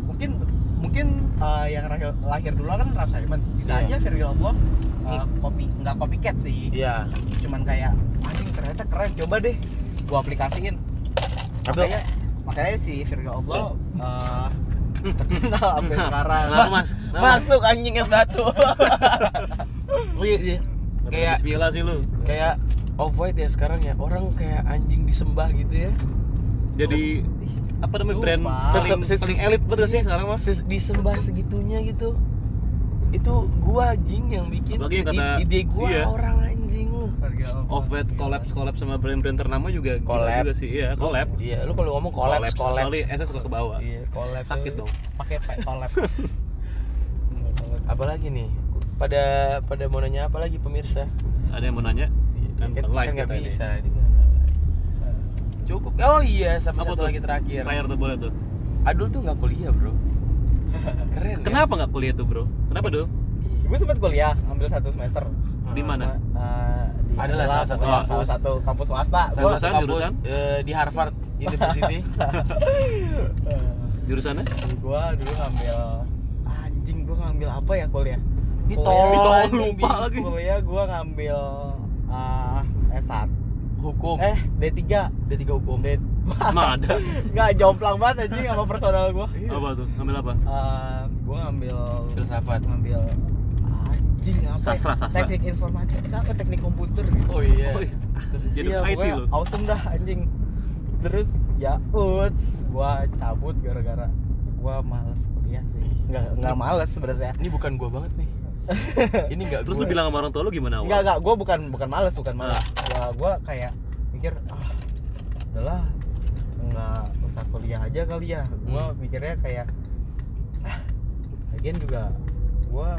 Mungkin mungkin eh, yang lahir, lahir dulu kan Ralph Simons. Bisa Iya. aja Virgil Abloh eh, copy nggak copycat sih. Iya. Cuman kayak anjing ternyata keren. Coba deh gua aplikasiin. Apa? Makanya makanya si Virgil Abloh eh, terkenal sampai sekarang. kenapa mas Kenapa, Mas? Masuk anjing es batu. iya, iya. Kenapa Kayak Bismillah sih lu kayak off white ya sekarang ya. Orang kayak anjing disembah gitu ya. jadi apa namanya brand Sumpah. paling, elit betul sih sekarang mas disembah segitunya gitu. Itu gua anjing yang bikin Apalagi yang kata- I- ide gua iya. orang anjing lu. White collab collab sama brand-brand ternama juga Collab. juga sih iya collab Iya, lu kalau ngomong collapse, collapse. Soalnya esnya suka ke bawah Iya, collapse. sakit dong pakai pe- collab. Apalagi nih? Pada pada mau nanya apa lagi pemirsa? ada yang mau nanya kan bukan live nggak kita ini bisa ini kan. Cukup. Oh iya, sama apa satu tuh lagi terakhir. terakhir tuh boleh tuh Adul tuh nggak kuliah, Bro. Keren ya? kenapa nggak kuliah tuh bro kenapa tuh gue sempet kuliah ambil satu semester di mana Eh, di Adalah salah satu salah kampus. satu kampus swasta Salah satu kampus jurusan? eh, di Harvard University. eh, jurusannya gua dulu ngambil anjing gua ngambil apa ya kuliah Kuliah- ditolong, lupa lagi. kuliah gua ngambil uh, S1 Hukum. eh D3 D3 hukum. D Nah ada nggak jomplang banget anjing sama personal gua apa tuh ngambil apa Eh, gua ngambil Filsafat. ngambil anjing apa ya? Sastra, sastra. teknik informatika apa teknik komputer gitu Oh iya. Oh, iya. Jadi iya, IT lu. awesome dah anjing terus ya uts gua cabut gara-gara gua males kuliah sih nggak nggak males sebenarnya ini bukan gua banget nih. ini enggak terus gua. lu bilang sama orang tua lu gimana nggak awal? nggak gua bukan bukan males bukan males Ah. gua gua kayak mikir ah udahlah nggak usah kuliah aja kali ya. Gua Hmm. mikirnya kayak ah lagian juga gua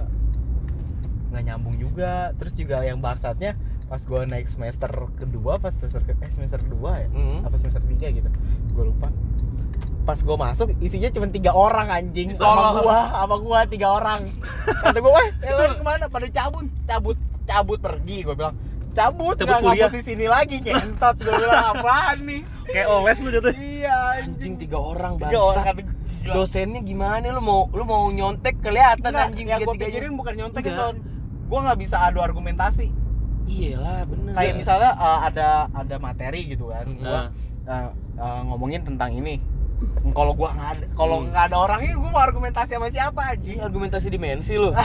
nggak nyambung juga. Terus juga yang bangsatnya pas gua naik semester kedua pas semester ke, eh semester kedua ya? Mm. apa semester tiga gitu? Gue lupa. Pas gue masuk isinya cuma tiga orang anjing. Sama gua sama gua tiga orang. Kata gue eh, lain ke mana? Pada cabut cabut cabut pergi gue bilang cabut Cabut nggak kuliah. ngampus di sini lagi ngentot gue bilang apaan nih kayak oles lu jatuh iya Anjing anjing tiga orang tiga orang bangsa. gua, gila. Dosennya gimana lu mau lu mau nyontek kelihatan Nggak, anjing yang gue pikirin bukan nyontek ya Enggak. son gue nggak bisa adu argumentasi Iyalah bener. kayak misalnya uh, ada ada materi gitu kan Hmm. gua uh, uh, ngomongin tentang ini kalau gua nggak ada kalau Hmm. nggak ada orangnya gua mau argumentasi sama siapa anjing argumentasi dimensi lu.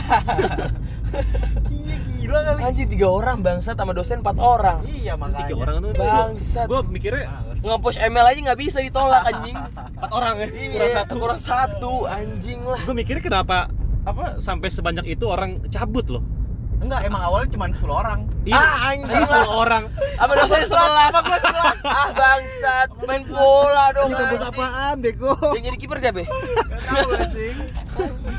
iya gila kali Anjing tiga orang bangsat sama dosen empat orang. iya makanya tiga orang tuh Bangsat. gue mikirnya. Nge-push email aja nggak bisa ditolak anjing. empat orang ya kurang Iya, satu kurang satu anjing lah. gue mikirnya kenapa apa sampai sebanyak itu orang cabut loh enggak emang awalnya cuma 10 orang Ah, anjing. Ini 10 orang. Apa dosen 11? Ah, bangsat. Main bola dong. Kita bos apaan Deko Yang jadi kiper siapa? ya? tahu anjing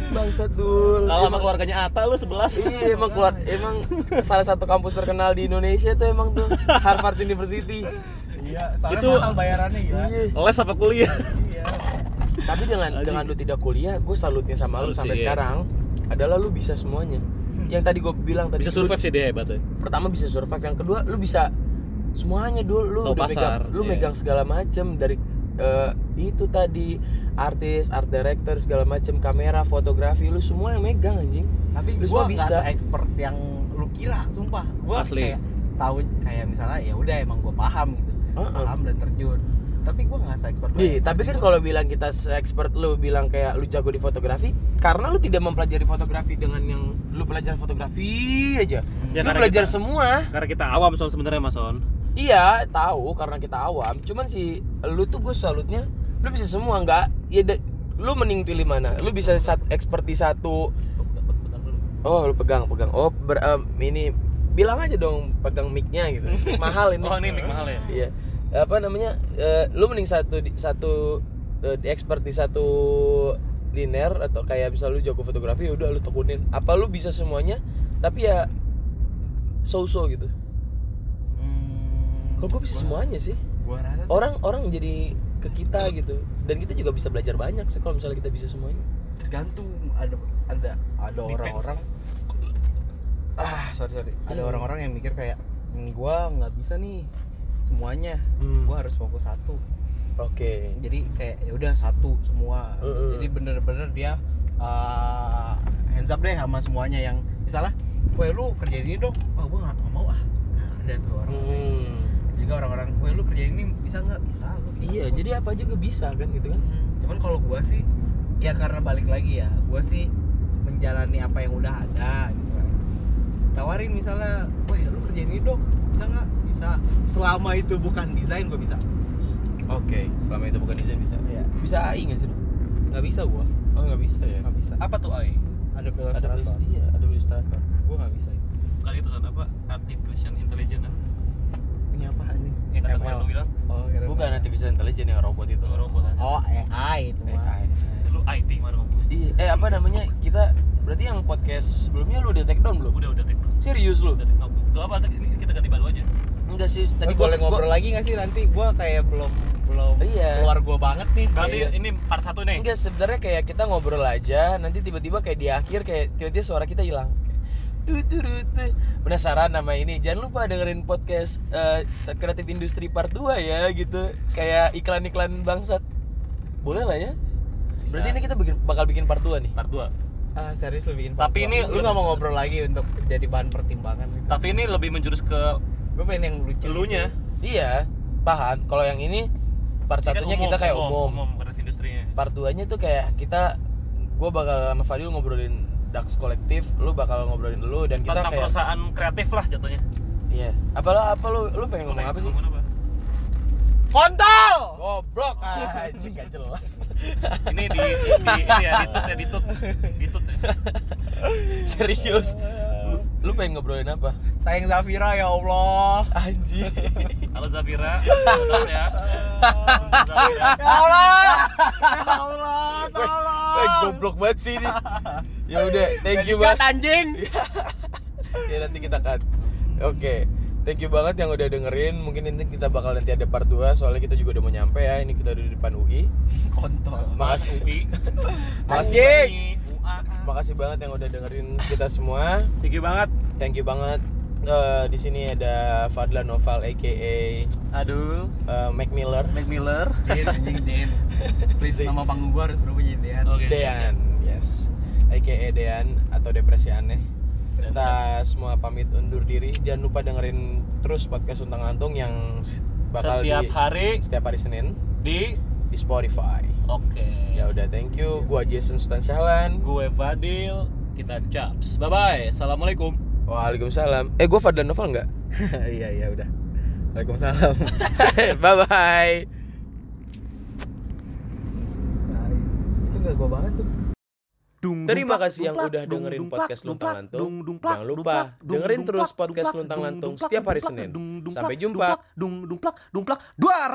Bangsat dul. Kalau sama keluarganya Ata lu 11. Iya emang keluar emang salah satu kampus terkenal di Indonesia tuh emang tuh Harvard University. iya soalnya Itu- mahal bayarannya gila Iya. Les apa kuliah? iya Tapi dengan dengan lu tidak kuliah, gue salutnya sama lu Salut sampai sih, iya. sekarang adalah lu bisa semuanya. Yang tadi gue bilang tadi Bisa lu- survive sih dia hebat ya. pertama bisa survive, yang kedua lu bisa semuanya dulu lu Tahu udah pasar, megang lu iya. megang segala macem dari eh, itu tadi artis, art director segala macem kamera, fotografi lu semua yang megang anjing. tapi Lu gua semua bisa. expert yang lu kira sumpah gua Asli. kayak tahu kayak misalnya ya udah emang gua paham gitu Heeh. paham dan terjun tapi gua nggak se-expert lu. Nih, tapi kan kalau bilang kita expert lu bilang kayak lu jago di fotografi, karena lu tidak mempelajari fotografi dengan yang lu belajar fotografi aja. Ya, lu belajar kita- semua. Karena kita awam soal sebenarnya Mas Son. Iya, tahu karena kita awam. Cuman si lu tuh gue salutnya lu bisa semua nggak? Ya da- lu mending pilih mana? Lu bisa sat, expert di satu Oh, lu pegang, pegang. Oh, ber, em, ini bilang aja dong pegang mic-nya gitu. Mahal ini. Oh, ini mic mahal ya? Iya. Apa namanya? eh, lu mending satu di- satu di expert di satu linear atau kayak misal lu jago fotografi ya udah lu tekunin. Apa lu bisa semuanya? Tapi ya so-so gitu. Kalau gue bisa gua- semuanya sih. gua rasa sih Orang orang jadi ke kita gitu. Dan kita juga bisa belajar banyak sih kalau misalnya kita bisa semuanya. tergantung ada ada ada orang-orang ah sorry sorry ada Hmm. orang-orang yang mikir kayak "Hmm, gua nggak bisa nih semuanya Hmm. gua harus fokus satu Oke. jadi kayak ya udah satu semua Heeh. jadi bener-bener dia uh, hands up deh sama semuanya yang misalnya weh lu kerjain ini dong oh gua nggak mau ah Nah, ada tuh orang Hmm. Juga orang-orang weh lu kerjain ini bisa nggak bisa lu bisa. Iya, jadi apa aja gue bisa kan gitu kan? Hmm, cuman kalau gua sih ya karena balik lagi ya gua sih menjalani apa yang udah ada gitu kan tawarin misalnya weh lu kerjain ini dong bisa nggak bisa selama itu bukan desain gua bisa Oke, selama itu bukan desain bisa. Iya. Bisa AI nggak sih? lu? nggak bisa gua Oh nggak bisa ya? nggak bisa Apa tuh AI? ada Ada Illustrator iya, ada Illustrator. gua nggak bisa itu Bukan itu kan apa? Artificial Intelligence kan? Yang kata bilang, oh kira Bukan artificial intelligence yang robot itu. itu robot aja. oh AI itu mah AI. Lu IT mana? Iya, eh apa namanya? Kita berarti yang podcast sebelumnya lu udah take down belum? Udah udah take down. Serius lu? Udah take down. Gak apa tadi ini kita ganti baru aja. Enggak sih, Tadi tadi boleh gua- ngobrol gua- lagi nggak sih nanti gua kayak belum belum Iya. keluar gua banget nih Berarti Iya. ini part satu nih. Enggak sebenarnya kayak kita ngobrol aja, nanti tiba-tiba kayak di akhir kayak tiba-tiba suara kita hilang. Tuh, tuh, tuh, tuh. Penasaran nama ini? Jangan lupa dengerin podcast eh, Kreatif Industri Part 2 ya gitu. Kayak iklan-iklan bangsat. Boleh lah ya. Bisa. Berarti ini kita bikin, bakal bikin part 2 nih. Part 2. Ah, serius lu bikin Tapi part ini dua? lu nggak mau ngobrol lagi untuk jadi bahan pertimbangan gitu. Tapi ini lebih menjurus ke gue pengen yang lucu elunya. Iya, paham. Kalau yang ini part kan satunya kita kayak umum. Umum kreatif industrinya. Part 2-nya tuh kayak kita gue bakal sama Fadil ngobrolin Dax kolektif, lu bakal ngobrolin lu dan kita Tentang kayak perusahaan kreatif lah jatuhnya. Iya. Apa lu apa lu lu pengen ngomong apa sih? Ngomong apa? kontol Goblok anjing gak jelas. Ini di, di, ini ya, ditut ya, ditut. Ditut ya. Serius. Lu, pengen ngobrolin apa? sayang Zafira ya Allah Anjing. Halo Zafira, Saudara ya. Zafira. ya Allah ya Allah tolong goblok banget sih ini. Ya udah, thank you banget. anjing ya nanti kita cut. Oke. Thank you banget yang udah dengerin. Mungkin nanti kita bakal nanti ada part 2 soalnya kita juga udah mau nyampe ya. Ini kita udah di depan UI. kontol Makasih. UI. Makasih. Makasih banget yang udah dengerin kita semua. Thank you banget. Thank you banget. Eh, di sini ada Fadlan Noval aka Aduh, eh, Mac Miller. Mac Miller. Den anjing Den please nama panggung gua harus berubah jadi Den Oke. Dean, yes. AKA Dean atau depresi aneh. Kita semua pamit undur diri. Jangan lupa dengerin terus podcast Untang Antung yang bakal Setiap di hari setiap hari Senin di di Spotify. Oke. Ya udah, thank you. Gua Jason Sultan Syahlan. Gue Fadil, kita caps. Bye bye. Assalamualaikum. Waalaikumsalam. Eh, gua Fadlan Novel nggak? iya iya udah Waalaikumsalam bye bye. Nah, itu nggak gua banget tuh dung, Terima dumplak, kasih yang dumplak, udah dengerin dumplak, podcast Luntang Lantung. dumplak, Jangan lupa dumplak, dengerin terus podcast Luntang Lantung setiap hari Senin. Sampai jumpa. dung, dumplak, dumplak, duar.